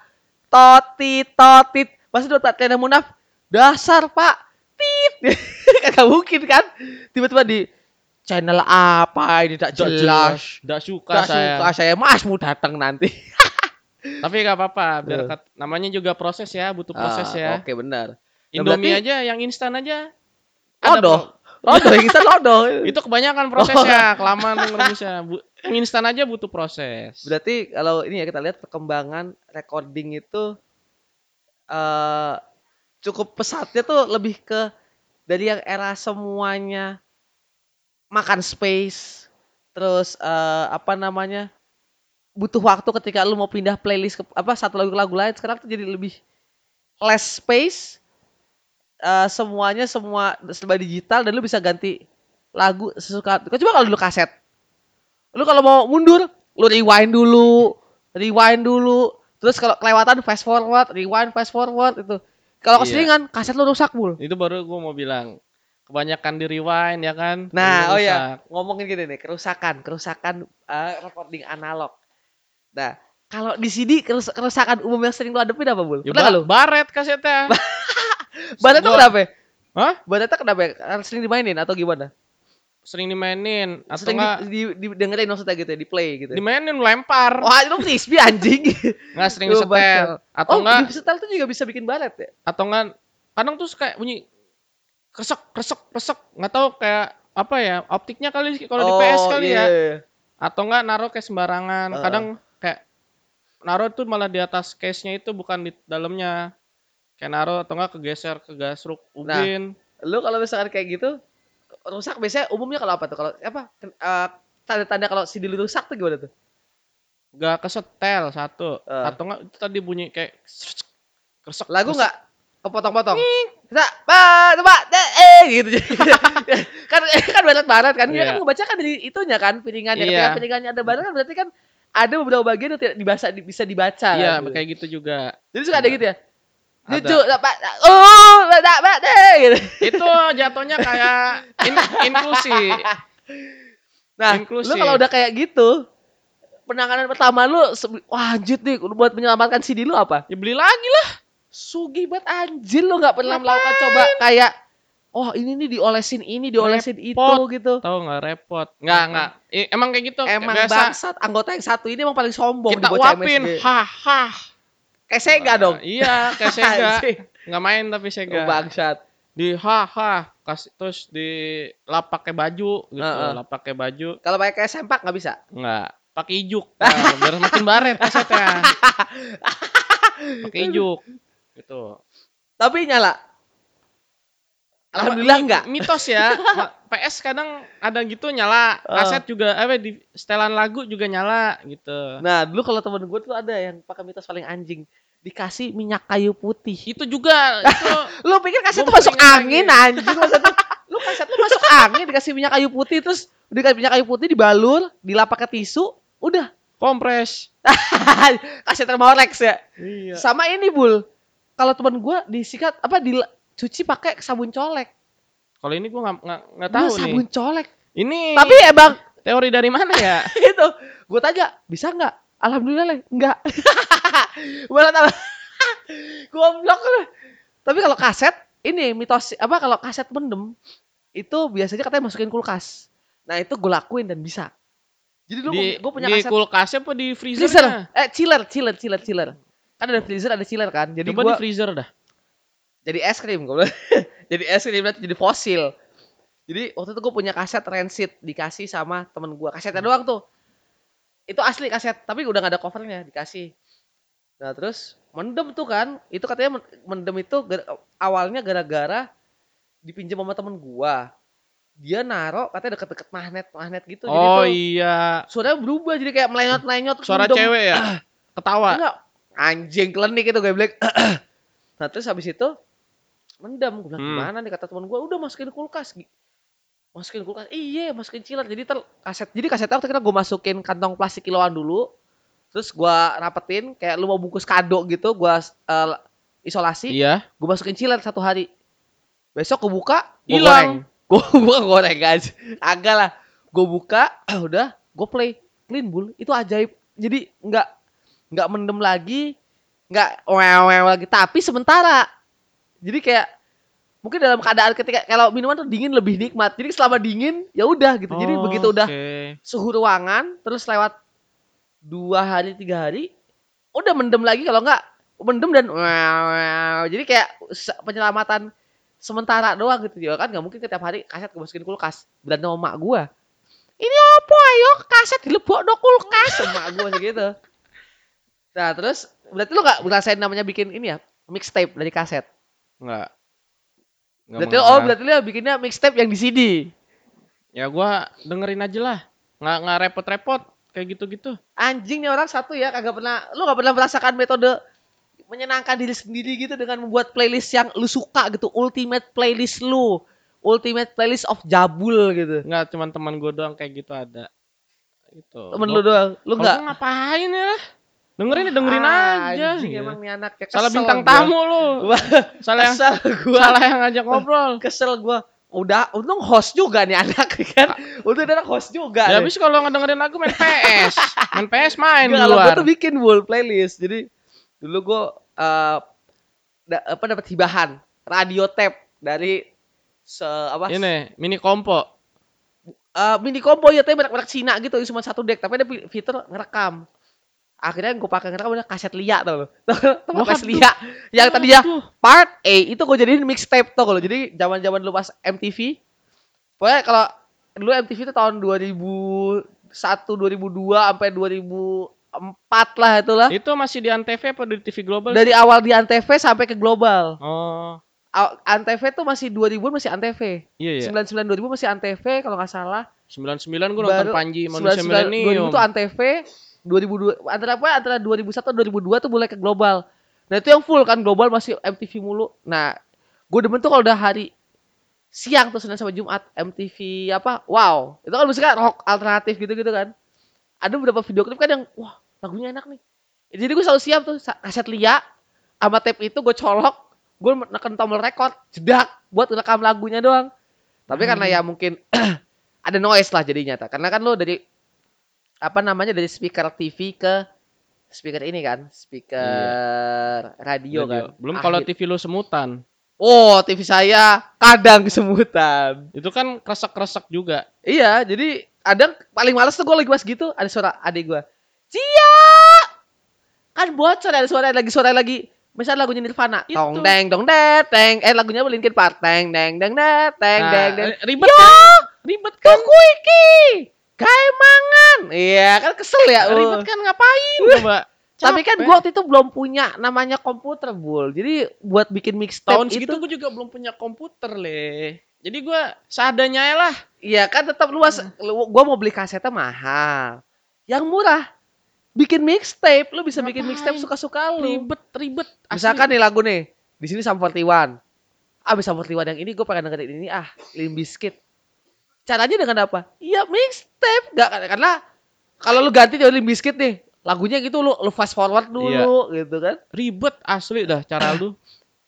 Totit, totit. Masa dulu Pak Triawan Munaf, dasar, Pak. tit kan gak mungkin kan tiba-tiba di channel apa ini tak jelas Nggak suka Gak saya. suka saya mas mau datang nanti Tapi nggak apa-apa, biar Tuh. kat- namanya juga proses ya, butuh proses Ah, ya. oke benar Indomie berarti- aja yang instan aja. ada lodoh lodoh yang kita lodoh Itu kebanyakan prosesnya, kelamaan ngerebusnya. Bu- yang instan aja butuh proses. Berarti kalau ini ya kita lihat perkembangan recording itu eh cukup pesatnya tuh lebih ke dari yang era semuanya makan space, terus eh apa namanya butuh waktu ketika lu mau pindah playlist ke apa satu lagu ke lagu lain sekarang tuh jadi lebih less space eh semuanya semua serba digital dan lu bisa ganti lagu sesuka coba kalau dulu kaset lu kalau mau mundur lu rewind dulu rewind dulu terus kalau kelewatan fast forward rewind fast forward itu kalau Iya. keseringan kaset lu rusak bul Itu baru gue mau bilang. Kebanyakan di rewind ya kan. nah oh ya rusak. ngomongin gini nih kerusakan kerusakan eh, recording analog nah kalau di CD kerus- kerusakan umum yang sering lu hadapin apa bul Ya, nggak lu ba- baret kasetnya. baretnya Gua- kenapa ya? Hah? baretnya kenapa ya? Sering dimainin atau gimana Sering dimainin atau sering enggak di, di, didengerin maksudnya gitu ya di play gitu ya? dimainin lempar. wah lu frisbee anjing Enggak sering Lu disetel. Atau oh enggak di setel tuh juga bisa bikin baret ya atau enggak kadang tuh kayak bunyi kresek kresek kresek. Nggak tahu kayak apa ya optiknya kali kalau di PS kali iya, ya. Iya. atau enggak naruh kayak sembarangan. Heeh. kadang kayak naruh tuh malah di atas case nya itu bukan di dalamnya. Kayak naruh atau enggak kegeser ke gasruk Nah. ubin. lu kalau misalkan kayak gitu rusak biasanya umumnya kalau apa tuh? Kalau apa? Eh, tanda-tanda kalau CD lu rusak tuh gimana tuh? Nggak kesetel satu. Eh. atau enggak itu tadi bunyi kayak kresek lagu nggak kepotong-potong. Kita pak coba. Deh eh gitu. Kan kan barat barat kan. Iya. kan ngebaca kan dari itunya kan piringannya. Iya. ketika piringannya ada barat kan berarti kan ada beberapa bagian yang tidak dibaca bisa dibaca iya kan, gitu. kayak gitu juga. Jadi suka ada gitu ya? Lucu pak. Oh pak pak deh gitu. Itu jatuhnya kayak in- inklusi. Nah, Inklusif. lu kalau udah kayak gitu, penanganan pertama lu, wah anjir nih, lu buat menyelamatkan CD lu apa? ya beli lagi lah Sugi banget anjir lu nggak pernah melakukan coba kayak, oh ini nih diolesin ini, diolesin itu Repot. gitu. tahu nggak repot. Nggak nggak. Eh, emang kayak gitu. Emang biasa. bangsat, anggota yang satu ini emang paling sombong kita uapin. MSG. haha Kayak Sega dong. iya kayak Sega. Nggak main tapi Oh, Sega bangsat. di haha kasih terus di lap pakai baju gitu. Heeh. lap pakai baju. Kalau pakai kayak sempak nggak bisa. nggak. Pakai ijuk. Nah, biar makin baret kasetnya pakai ijuk gitu Tapi nyala. Alhamdulillah Mi- enggak. mitos ya PS kadang ada gitu nyala Oh. kaset juga apa di setelan lagu juga nyala gitu Nah, dulu kalau temen gue tuh ada yang pakai mitos paling anjing. Dikasih minyak kayu putih. itu juga itu Lu pikir kaset tuh masuk angin lagi. anjing maksud lu, kaset tuh masuk angin dikasih minyak kayu putih terus dikasih minyak kayu putih dibalur, dilap pakai tisu, udah. kompres kaset Thermorex ya. iya Sama ini, Bul. Kalau teman gua disikat apa dicuci pakai sabun colek. kalau ini gua nggak nggak nggak Gua tahu sabun nih colek. ini Tapi emang teori dari mana ya itu gua tanya, bisa nggak? Alhamdulillah, Le. enggak. Malah tambah goblok lu. Tapi kalau kaset ini mitos apa kalau kaset mendem itu biasanya katanya masukin kulkas. Nah, itu gue lakuin dan bisa. Jadi di, gue punya di kaset kulkasnya apa di freezer. freezernya Eh, chiller, chiller, chiller, chiller. Kan ada freezer, ada chiller kan. Jadi coba gua di freezer dah jadi es krim gue bilang. jadi es krim nanti jadi fosil. Jadi waktu itu gue punya kaset Rancid dikasih sama temen gue. Kasetnya doang tuh. Itu asli kaset, tapi udah gak ada covernya dikasih. Nah terus mendem tuh kan, itu katanya men- mendem itu gara- awalnya gara-gara dipinjam sama temen gue. Dia naro katanya deket-deket magnet magnet gitu. jadi oh tuh iya suaranya berubah jadi kayak melenyot melenyot suara cewek ya ketawa Enggak. Anjing klinik itu gue bilang. nah terus habis itu mendem. Gue bilang Hmm. gimana nih kata teman gue. Udah masukin kulkas. Masukin kulkas. Iya masukin chiller. Jadi ter kaset. Jadi kasetnya waktu kita gue masukin kantong plastik kiloan dulu. Terus gue rapetin. Kayak lu mau bungkus kado gitu. Gue eh, isolasi. iya Gue masukin chiller satu hari. Besok gue buka. Gue Hilang. goreng. Gue buka goreng aja. Agak lah. Gue buka. udah. Gue play. Clean bull. Itu ajaib. Jadi nggak nggak mendem lagi. Nggak wew lagi. Tapi sementara. Jadi kayak mungkin dalam keadaan ketika kalau minuman tuh dingin lebih nikmat. Jadi selama dingin ya udah gitu. Jadi Oh, begitu udah oke. suhu ruangan terus lewat dua hari tiga hari udah mendem lagi kalau enggak mendem dan jadi kayak penyelamatan sementara doang gitu ya kan nggak mungkin setiap hari kaset gue masukin kulkas berantem sama mak gua ini apa ayo kaset dilebok do kulkas sama gua gitu nah terus berarti lu nggak ngerasain namanya bikin ini ya mixtape dari kaset Enggak. Berarti oh berarti lu bikinnya mixtape yang di CD Ya gua dengerin aja lah. Nggak nggak repot-repot kayak gitu-gitu. anjingnya orang satu ya kagak pernah lu gak pernah merasakan metode menyenangkan diri sendiri gitu dengan membuat playlist yang lu suka gitu ultimate playlist lu ultimate playlist of jabul gitu Enggak, cuman teman gua doang kayak gitu ada. Gitu. temen Gua- lu doang lu nggak ngapain ya? Dengerin ya dengerin aja. anjing gitu. emang nih anak kayak Salah kesel bintang gua. tamu lu. Salah yang kesel gua salah yang ngajak ngobrol. kesel gua udah untung host juga nih anak kan untung dia anak host juga Ya habis kalau ngedengerin lagu main PS. main PS main kalau luar. gue tuh bikin full playlist. Jadi dulu gue eh da- apa dapat hibahan radio tape dari se apa Ini mini kompo. eh, mini combo ya tapi merek-merek Cina gitu cuma satu deck tapi ada fitur ngerekam. Akhirnya gue pakai ngerekam udah kaset Lia tau lo. Tau kaset. Lia yang tadi ya part A itu gue jadiin mixtape tuh kalau jadi zaman-zaman lu pas MTV. Pokoknya kalau dulu MTV itu tahun 2001 2002 sampai 2004 lah itulah. Itu masih di Antv apa di TV Global? dari awal di Antv sampai ke global. Oh, Antv tuh masih 2000 masih Antv. iya ya. 99 2000 masih Antv kalau nggak salah. 99 gua nonton Panji Manusia 99 Milenium. 2000 tuh Antv. 2002 antara apa antara 2001 atau 2002 tuh mulai ke global. Nah itu yang full kan global masih MTV mulu. Nah gue demen tuh kalau udah hari siang tuh Senin sampai Jumat MTV apa wow. Itu kan musiknya rock alternatif gitu-gitu kan. Ada beberapa video klip kan yang wah lagunya enak nih. Jadi gue selalu siap tuh kaset Lia sama tape itu gue colok gue neken tombol record jedak buat rekam lagunya doang. Tapi karena ya mungkin ada noise lah jadinya karena kan lo dari apa namanya dari speaker TV ke speaker ini kan speaker radio, kan Belum kalau Akhir- TV lu semutan. oh TV saya kadang kesemutan Itu kan kresek-kresek juga. Iya, jadi ada paling males tuh gue lagi pas gitu ada suara adik gue. Cia! Kan bocor ada suara lagi suara lagi. Misal lagunya Nirvana. Itu. Tong deng dong det teng. Eh lagunya Linkin Park. Teng deng deng det teng Nah, deng deng. ribet Yo! kan? Ribet kan? Iki. Kayak mangan. Iya, kan kesel ya. Ribet uh. kan ngapain coba? Tapi kan Capek. gue waktu itu belum punya namanya komputer, Bul. Jadi buat bikin mixtape tahun itu segitu gue juga belum punya komputer le. Jadi gue seadanya lah. Iya kan tetap luas. Lu- Gua mau beli kasetnya mahal. Yang murah. Bikin mixtape, lu bisa bikin Ngapain? mixtape suka-suka lu. Ribet, ribet. Asli. Misalkan nih lagu nih, di sini Sum 41. Ah, bisa Sum 41 yang ini gue pengen dengerin ini ah, Limp Bizkit. Caranya dengan apa? Iya mixtape, gak karena kalau lu ganti dari Limp Bizkit nih, lagunya gitu lu lu fast forward dulu gitu kan. ribet asli dah cara lu.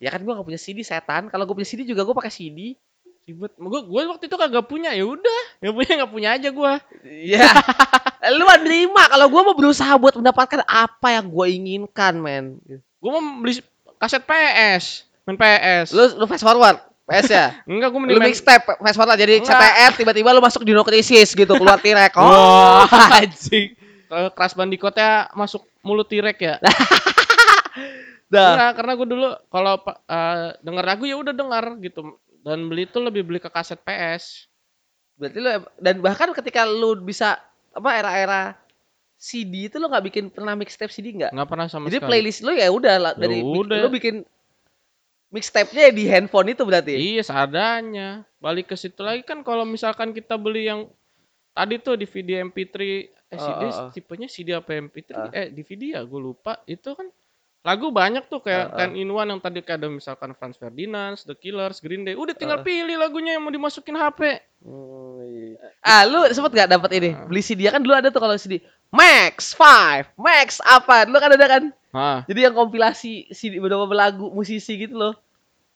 Ya kan gua gak punya CD setan. Kalau gue punya CD juga gue pakai CD. Ribet. Gue gue waktu itu kagak punya ya udah. Ya punya nggak punya aja gue. Iya. lu menerima kalau gua mau berusaha buat mendapatkan apa yang gue inginkan, men. Gue mau beli kaset PS, main PS. Lu lu fast forward, PS ya. Enggak, gue mending main mixtape fast forward jadi. CTR tiba-tiba lu masuk Dino Crisis gitu keluar T-Rex. Oh, anjing. Kalau Crash Bandicoot-nya masuk mulut T-Rex ya. Dah. Enggak, karena gue dulu kalau eh, denger lagu ya udah denger gitu. Dan beli tuh lebih beli ke kaset PS. Berarti lu dan bahkan ketika lu bisa apa era-era CD itu lu nggak bikin pernah mixtape CD nggak? Nggak pernah sama Jadi sekali. playlist lu ya udah Ya dari udah. lu bikin mixtape-nya di handphone itu berarti. Iya, seadanya. Balik ke situ lagi kan kalau misalkan kita beli yang tadi tuh DVD MP3 eh Oh, CD oh, oh. tipenya CD apa MP3 Ah. eh DVD ya gue lupa itu kan lagu banyak tuh kayak ah. Ten in One yang tadi kayak ada misalkan Franz Ferdinand, The Killers, Green Day udah tinggal Ah. pilih lagunya yang mau dimasukin HP Oh, iya. Ah, lu sempet gak dapat ini? Beli CD kan dulu ada tuh kalau CD Max 5, Max apa? Lu kan ada kan? Hah, Jadi yang kompilasi CD beberapa lagu musisi gitu loh.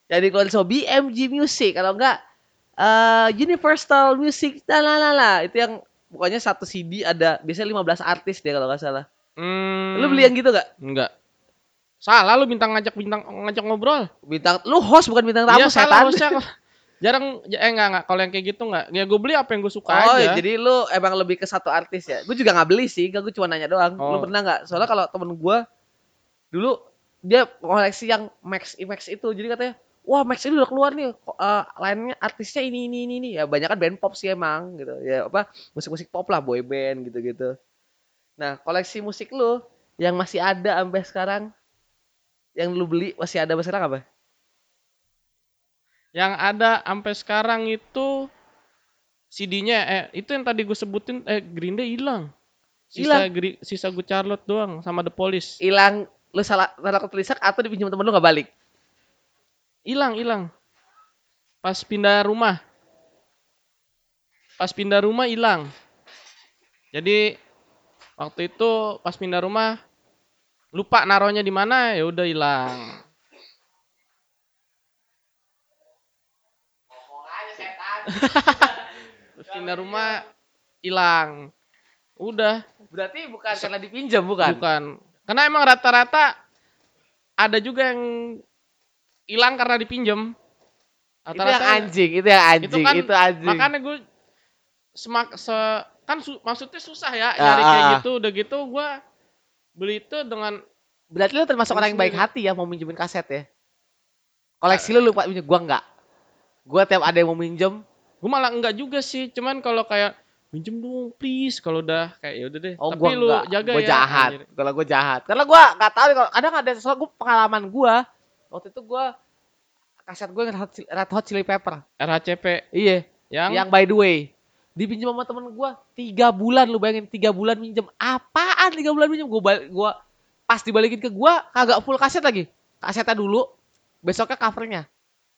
Yang dikeluarin sama BMG Music kalau enggak eh Universal Music lalala itu yang pokoknya satu CD ada biasanya 15 artis deh kalau nggak salah. hmm, Lu beli yang gitu gak? enggak Salah lu bintang ngajak bintang ngajak ngobrol. Bintang lu host bukan bintang tamu Iya salah setan. hostnya. Jarang eh enggak enggak kalau yang kayak gitu enggak. Ya gue beli apa yang gue suka Oh, aja. jadi lu emang lebih ke satu artis ya? Gue juga nggak beli sih, gue cuma nanya doang. Lu Oh. pernah nggak? Soalnya kalau temen gue dulu dia koleksi yang Max Max itu, jadi katanya, wah Max ini udah keluar nih, eh, lainnya artisnya ini ini ini ini. Ya banyak kan band pop sih emang gitu. Ya apa musik-musik pop lah, boy band gitu-gitu. Nah koleksi musik lu yang masih ada sampai sekarang, yang lu beli masih ada sampai sekarang apa? Yang ada sampai sekarang itu CD-nya eh itu yang tadi gue sebutin eh Green Day hilang. Sisa? Gri- sisa gue Charlotte doang sama The Police. Hilang lu salah salah ketulisan atau dipinjam temen lu nggak balik? Hilang, hilang. Pas pindah rumah. Pas pindah rumah hilang. Jadi waktu itu pas pindah rumah lupa naruhnya di mana ya udah hilang. Terus pindah rumah hilang. Udah, Berarti bukan karena dipinjam bukan? bukan. Karena emang rata-rata ada juga yang hilang karena dipinjem. Itu yang anjing, itu yang anjing, itu kan itu anjing. makanya gue semak se kan su- maksudnya susah ya Ah, nyari kayak ah. gitu udah gitu gue beli itu dengan Berarti lu termasuk orang yang baik hati ya mau minjemin kaset ya? Koleksi lu lupa minjem, gua enggak. Gua tiap ada yang mau minjem, gue malah enggak juga sih cuman kalau kayak minjem dong please kalau udah kayak ya udah deh oh tapi gua lu enggak. jaga gua ya jahat. Kalau gua jahat. Karena gua enggak tahu kalau kadang ada soal gua pengalaman gua. Waktu itu gua kaset gue Red Hot, Chili- Red Hot Chili Pepper. RHCP Iya, yang, yang by the way dipinjam sama temen gua tiga bulan lu bayangin tiga bulan minjem apaan tiga bulan minjem gua bal- gua pas dibalikin ke gua kagak full kaset lagi kasetnya dulu besoknya covernya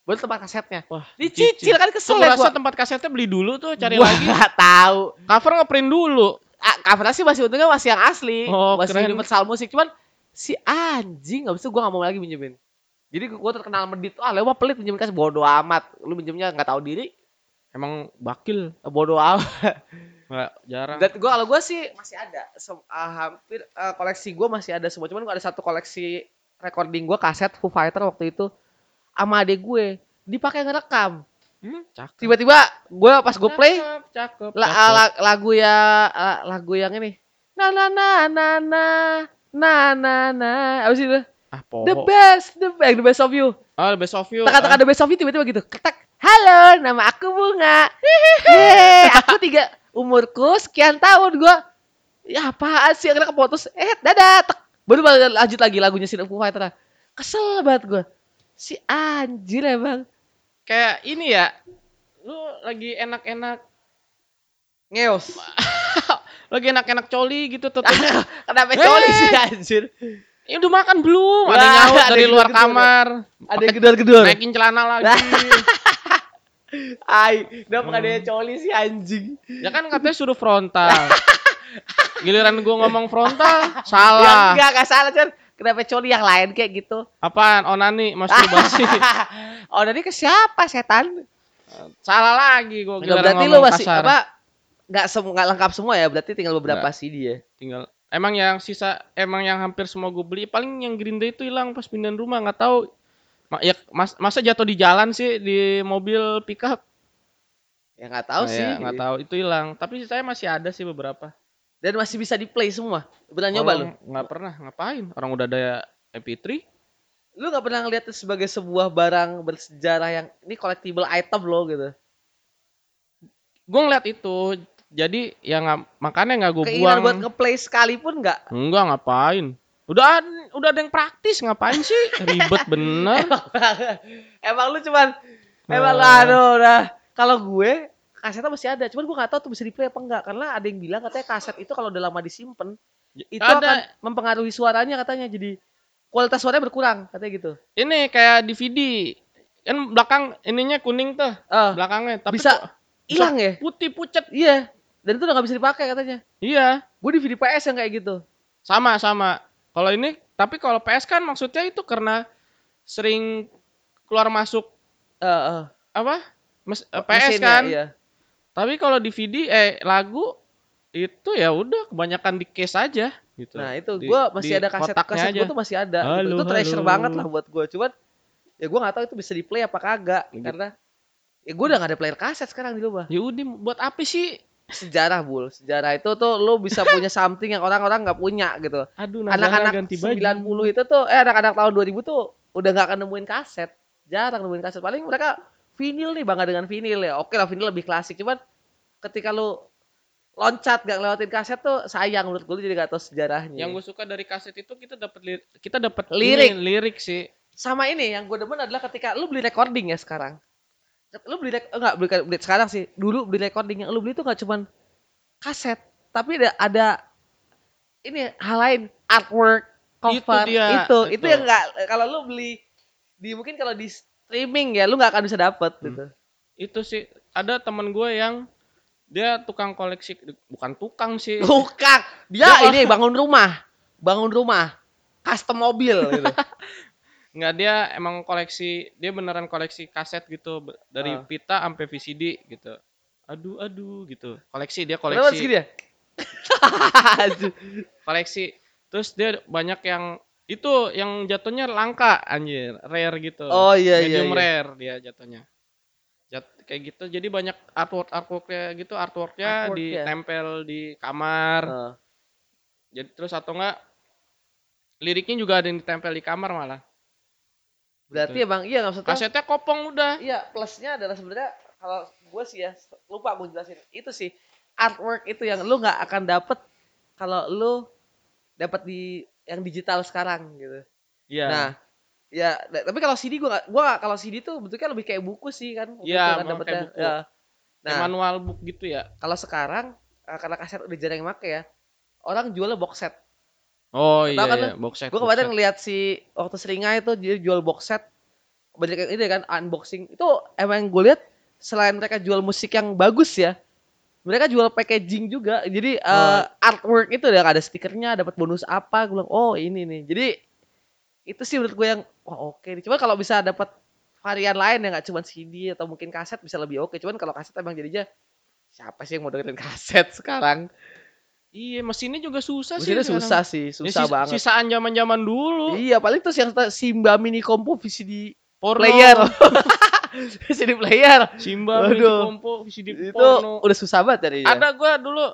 baru tempat kasetnya. Wah dicicil kan Tuh kesel gua ya gua. tempat kasetnya beli dulu tuh cari Gua lagi. nggak tahu. Cover ngeprint dulu. Ah, covernya sih masih untungnya masih yang asli. Oh, masih keren. universal musik. Cuman si anjing nggak bisa gua nggak mau lagi minjemin. Jadi gua terkenal medit. Ah lewat pelit minjemin kaset bodo amat. Lu minjemnya nggak tahu diri. Emang bakil. Bodo amat. Nggak jarang. Dan gue kalau gue sih masih ada, Sem- ah, hampir ah, koleksi gue masih ada semua. Cuman gua ada satu koleksi recording gue kaset Foo Fighter waktu itu sama adek gue dipakai ngerekam. hmm, cakep Tiba-tiba gue pas gue play cakep cakep, la- cakep. la- lagu ya ah, lagu yang ini. Na na na na na na na na apa sih itu? ah The poho best, the best, the best of you. oh best of you Tekan-tekan ah. the best of you tiba-tiba gitu. Ketak. Halo, nama aku Bunga. Yeay, aku tiga umurku sekian tahun gua. Ya apaan sih akhirnya keputus. Eh, dadah. Tek. Baru balik- lanjut lagi lagunya si Foo Fighter. Kesel banget gua. Si anjir emang. kayak ini ya lu lagi enak-enak Ngeos. lagi enak-enak coli gitu tuh Kenapa Eh. coli sih anjir? ya udah makan belum ada Wah, nyaut ada dari luar kamar Ada gedor-gedor. naikin celana lagi Ai, udah bukan dia coli sih anjing. ya kan katanya suruh frontal giliran gua ngomong frontal Ya salah enggak, enggak salah, Chan. Kenapa coli yang lain kayak gitu? apaan onani masturbasi oh, dari ke siapa setan? salah lagi gua giliran berarti lu masih kasar. apa? Enggak semua lengkap semua ya, berarti tinggal beberapa Nggak. CD ya. tinggal emang yang sisa emang yang hampir semua gue beli paling yang Green Day itu hilang pas pindahan rumah nggak tahu Ma- ya mas, masa jatuh di jalan sih di mobil pickup Ya enggak tahu Nah, sih. ya, nggak tahu itu hilang tapi saya masih ada sih beberapa Dan masih bisa di play semua. Pernah nyoba lu? Nggak pernah ngapain orang udah ada MP3 Lu enggak pernah ngeliat itu sebagai sebuah barang bersejarah yang ini collectible item lo gitu. gue ngeliat itu jadi ya nggak makanya nggak gue Keinginan buang buat nge-play sekalipun enggak? enggak ngapain udah udah ada yang praktis ngapain sih ribet bener emang lu cuman emang lu Ah. aduh udah kalau gue kasetnya masih ada, cuman gue nggak tahu tuh bisa di play apa enggak karena ada yang bilang katanya kaset itu kalau udah lama disimpan itu Ada. akan mempengaruhi suaranya katanya jadi kualitas suaranya berkurang katanya gitu. ini kayak DVD kan belakang ininya kuning tuh Ah, belakangnya tapi Bisa hilang ya? putih pucet Iya. Dan itu udah gak bisa dipakai katanya. iya Gue di VDPS yang kayak gitu. sama sama kalau ini tapi kalau PS kan maksudnya itu karena sering keluar masuk Eh, eh, apa Mes- eh, PS mesinnya, kan Iya. Tapi kalau DVD eh lagu itu ya udah kebanyakan di case aja gitu. Nah itu Di- gue masih di ada kaset kaset aja. tuh masih ada. gitu. Halo, Itu treasure halo. banget lah buat gue. Cuman ya gue nggak tahu itu bisa di play apa kagak Gitu. karena ya gue udah gak ada player kaset sekarang di rumah. Ya udah buat apa sih? Sejarah bul, sejarah itu tuh lo bisa punya something yang orang-orang nggak punya gitu. Aduh, Anak-anak baju. 90 itu tuh eh anak-anak tahun 2000 tuh udah nggak akan nemuin kaset. Jarang nemuin kaset. Paling mereka vinil nih bangga dengan vinil ya. Oke lah vinil lebih klasik cuman ketika lo loncat gak lewatin kaset tuh sayang menurut gue lu jadi gak tahu sejarahnya. Yang gue suka dari kaset itu kita dapat kita dapat Lirik. ini, lirik sih. sama ini yang gue demen adalah ketika lu beli recording ya sekarang lu beli rek- enggak beli, beli sekarang sih dulu beli recording yang lu beli itu nggak cuman kaset tapi ada ada ini hal lain artwork cover Itu dia, itu itu itu. yang enggak kalau lu beli di mungkin kalau di streaming ya lu nggak akan bisa dapet Hmm. gitu Itu sih ada teman gue yang dia tukang koleksi bukan tukang sih. tukang dia Dia- ini bangun rumah bangun rumah custom mobil gitu Nggak dia emang koleksi dia beneran koleksi kaset gitu dari Ah. pita sampai VCD gitu. Aduh aduh gitu. Koleksi dia koleksi. segini ya Aduh. koleksi terus dia banyak yang itu yang jatuhnya langka anjir rare gitu. Oh iya iya, medium iya. rare dia jatuhnya. Jat, kayak gitu. Jadi banyak artwork artworknya gitu artworknya Artwork ya. ditempel di kamar. Heeh. jadi terus atau enggak liriknya juga ada yang ditempel di kamar malah. Berarti emang iya nggak maksudnya kasetnya kopong udah. Iya, plusnya adalah sebenarnya kalau gue sih ya lupa gue jelasin. Itu sih artwork itu yang lu nggak akan dapet kalau lu dapat di yang digital sekarang gitu. iya Nah, ya da- tapi kalau CD gak, gue gak, kalau CD tuh bentuknya lebih kayak buku sih kan. Iya, itu kan kayak buku. Ya. Kayak Nah, manual book gitu ya kalau sekarang eh, karena kaset udah jarang yang make ya, orang jualnya box set. oh iya, kan iya. box set Gue box kemarin ngeliat si waktu seringai itu dia jual box set banyak ini kan unboxing itu emang gue lihat selain mereka jual musik yang bagus ya mereka jual packaging juga. Jadi eh, artwork itu udah ada stikernya dapat bonus apa. Gue bilang oh ini nih. Jadi itu sih menurut gue yang wah oke nih. Cuma kalau bisa dapat varian lain yang nggak cuma CD atau mungkin kaset bisa lebih oke. Cuman kalau kaset emang jadinya siapa sih yang mau dengerin kaset sekarang? Iya mesinnya juga susah sih. Mesinnya susah sih Ya, susah sis- banget. sisaan zaman zaman dulu. Iya, paling terus yang Simba Mini Compo VCD porno. player. VCD player. Simba Aduh. Aduh. Kompo VCD Itu porno udah susah banget jadinya. ada gua dulu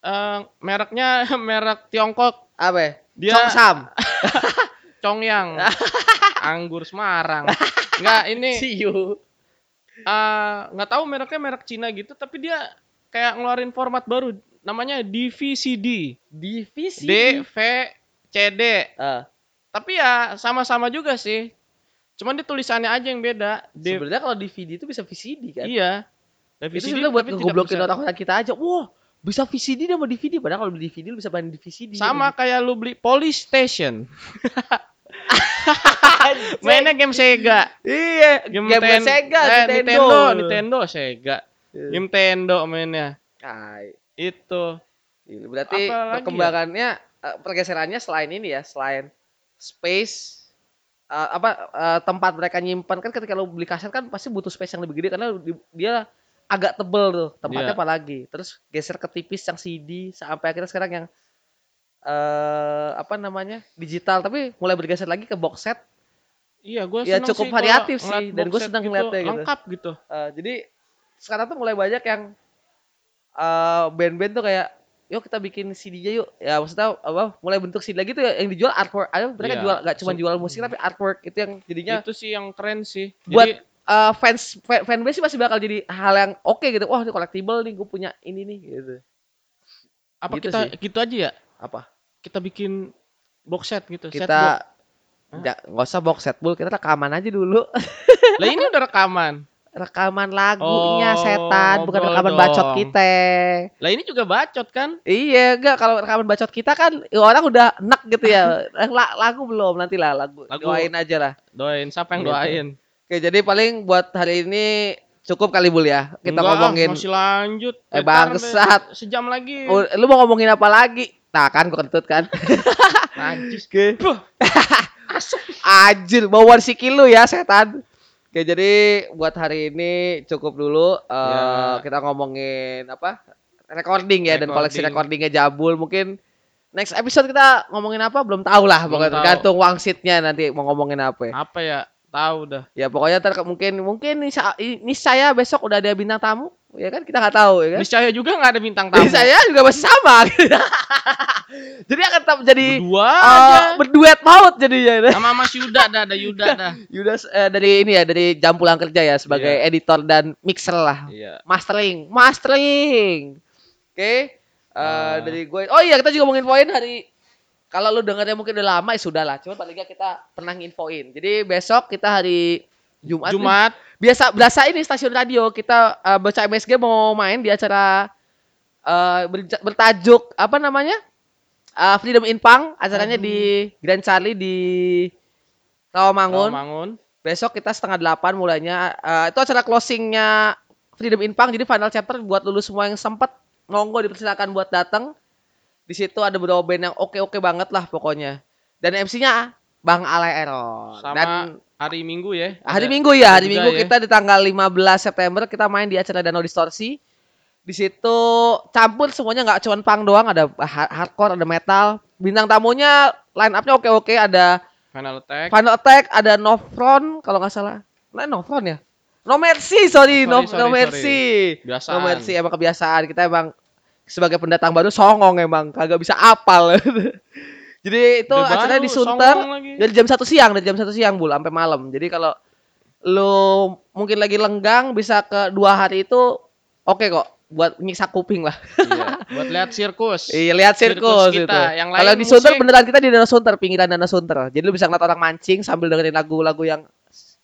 eh, mereknya merek Tiongkok apa? ya? dia Chongsam. Congyang anggur Semarang nggak ini See you. eh, nggak tahu mereknya merek Cina gitu tapi dia kayak ngeluarin format baru namanya DVCD. DVCD Ah, tapi ya sama-sama juga sih cuman dia tulisannya aja yang beda D- sebenarnya kalau DVD itu bisa VCD kan? iya itu VCD sebenarnya buat ngegoblokin bisa- orang-orang kita aja. Wah, bisa VCD sama DVD. Padahal kalau beli DVD lu bisa di VCD. sama kayak lu beli Polystation Anjing. mainnya game Sega Iya, game, game, Ten- Sega, eh, Nintendo. Nintendo Nintendo Sega Iya. Nintendo mainnya Kai. itu Gila, Berarti Apa lagi perkembangannya eh, pergeserannya selain ini ya, selain space eh, apa eh, tempat mereka nyimpan kan ketika lo beli kaset kan pasti butuh space yang lebih gede karena di- dia agak tebel tuh tempatnya Iya. apalagi. Terus geser ke tipis yang CD sampai akhirnya sekarang yang eh apa namanya? digital tapi mulai bergeser lagi ke box set. iya gue Ya, cukup variatif sih, dan gua senang ngeliatnya gitu. lengkap gitu Eh, jadi sekarang tuh mulai banyak yang eh, band-band tuh kayak yuk kita bikin CD-nya yuk. Ya maksudnya apa mulai bentuk CD lagi tuh ya, yang dijual artwork. Ayo mereka Iya. jual nggak cuma jual musik tapi artwork. Itu yang jadinya itu sih yang keren sih. Buat- Jadi, eh, fans fan- fanbase sih masih bakal jadi hal yang oke gitu. Wah ini collectible nih gue punya ini nih gitu. Apa gitu kita sih. gitu aja ya? Apa? Kita bikin box set gitu set box. kita ja- nggak usah box set bull kita rekaman aja dulu. Lah ini udah rekaman rekaman lagunya Oh, setan bukan rekaman dong. bacot kita lah ini juga bacot kan Iya, enggak kalau rekaman bacot kita kan ya orang udah enak gitu ya. Eh, la- lagu belum nanti lah lagu. Lagu. Doain aja lah. doain siapa yang Gitu. doain Oke, jadi paling buat hari ini cukup kali Bul ya. Kita Enggak, ngomongin masih lanjut Eh, bangsat. sejam lagi Oh, lu mau ngomongin apa lagi? Nah, kan gua kentut kan. Najis. Oke. Anjir, bawaan si kilo ya setan. Oke, jadi buat hari ini cukup dulu. Eh, Ya. Kita ngomongin apa? Recording ya dan koleksi Recording. recordingnya Jabul mungkin next episode kita ngomongin apa belum tahu lah Belum pokoknya tahu. tergantung wangsitnya nanti mau ngomongin apa. ya. Apa ya? Tahu dah. Ya pokoknya ntar mungkin mungkin ini saya besok udah ada bintang tamu, ya kan kita nggak tahu ya kan. Niscaya juga nggak ada bintang tamu. Ini saya juga masih sama. jadi akan tetap jadi Berdua eh, aja. berduet maut jadinya. Sama Mas Yuda dah, ada Yuda dah. Yudas eh, dari ini ya dari jam pulang kerja ya sebagai Iya. editor dan mixer lah. Iya. Mastering, mastering. Oke. Eh, Ah. dari gue. Oh iya, kita juga ngomongin poin hari kalau lu dengarnya mungkin udah lama ya sudah lah. Cuma paling nggak kita pernah nginfoin. Jadi besok kita hari Jumat. Jumat Biasa berasa ini stasiun radio kita eh, baca MSG mau main di acara berja- bertajuk apa namanya? Eh, Freedom in Punk. Acaranya di Grand Charlie di Rawamangun. Mangun. Besok kita setengah delapan mulainya. Eh, itu acara closingnya Freedom in Punk. Jadi final chapter buat lulus semua yang sempat monggo dipersilakan buat datang. Di situ ada beberapa band yang oke-oke banget lah pokoknya. Dan MC-nya Bang Ale Eron. Sama Dan hari Minggu ya. hari Minggu ya, hari Minggu ya. kita di tanggal 15 September kita main di acara Danau Distorsi. Di situ campur semuanya nggak cuma punk doang, ada ha- hardcore, ada metal. Bintang tamunya line up-nya oke-oke, ada Final Attack. Final Attack, ada No Front kalau nggak salah. Nah, No Front ya? No Mercy, sorry, no, Sorry, sorry, no sorry. Mercy. Biasaan. No Mercy emang kebiasaan. Kita emang sebagai pendatang baru songong emang, kagak bisa apal. Jadi itu Udah acaranya di Sunter dari jam satu siang, dari jam satu siang bul sampai malam. Jadi kalau lu mungkin lagi lenggang bisa ke dua hari itu oke kok buat nyiksa kuping lah. Iya, buat lihat sirkus. Iya lihat sirkus, Sirkus kita. itu. Yang lain Kalau di Sunter beneran kita di Danau Sunter, pinggiran Danau Sunter. Jadi lu bisa ngeliat orang mancing sambil dengerin lagu-lagu yang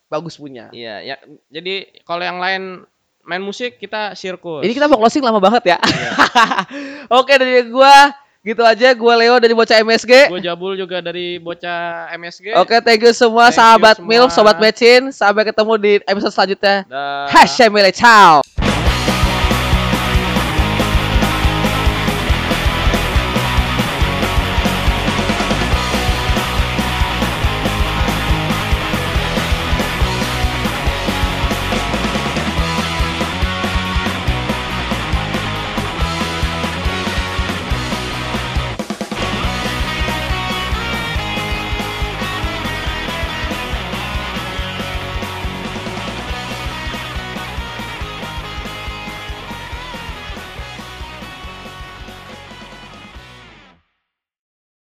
bagus punya. Iya, ya. Jadi kalau yang lain main musik kita sirkus. Ini kita mau closing lama banget ya. Iya. Oke dari gua gitu aja. Gua Leo dari Bocah MSG. Gue Jabul juga dari bocah MSG. Oke, thank you semua Thank you sahabat semua. MILF, sobat Mecin. Sampai ketemu di episode selanjutnya. Hashtag ciao.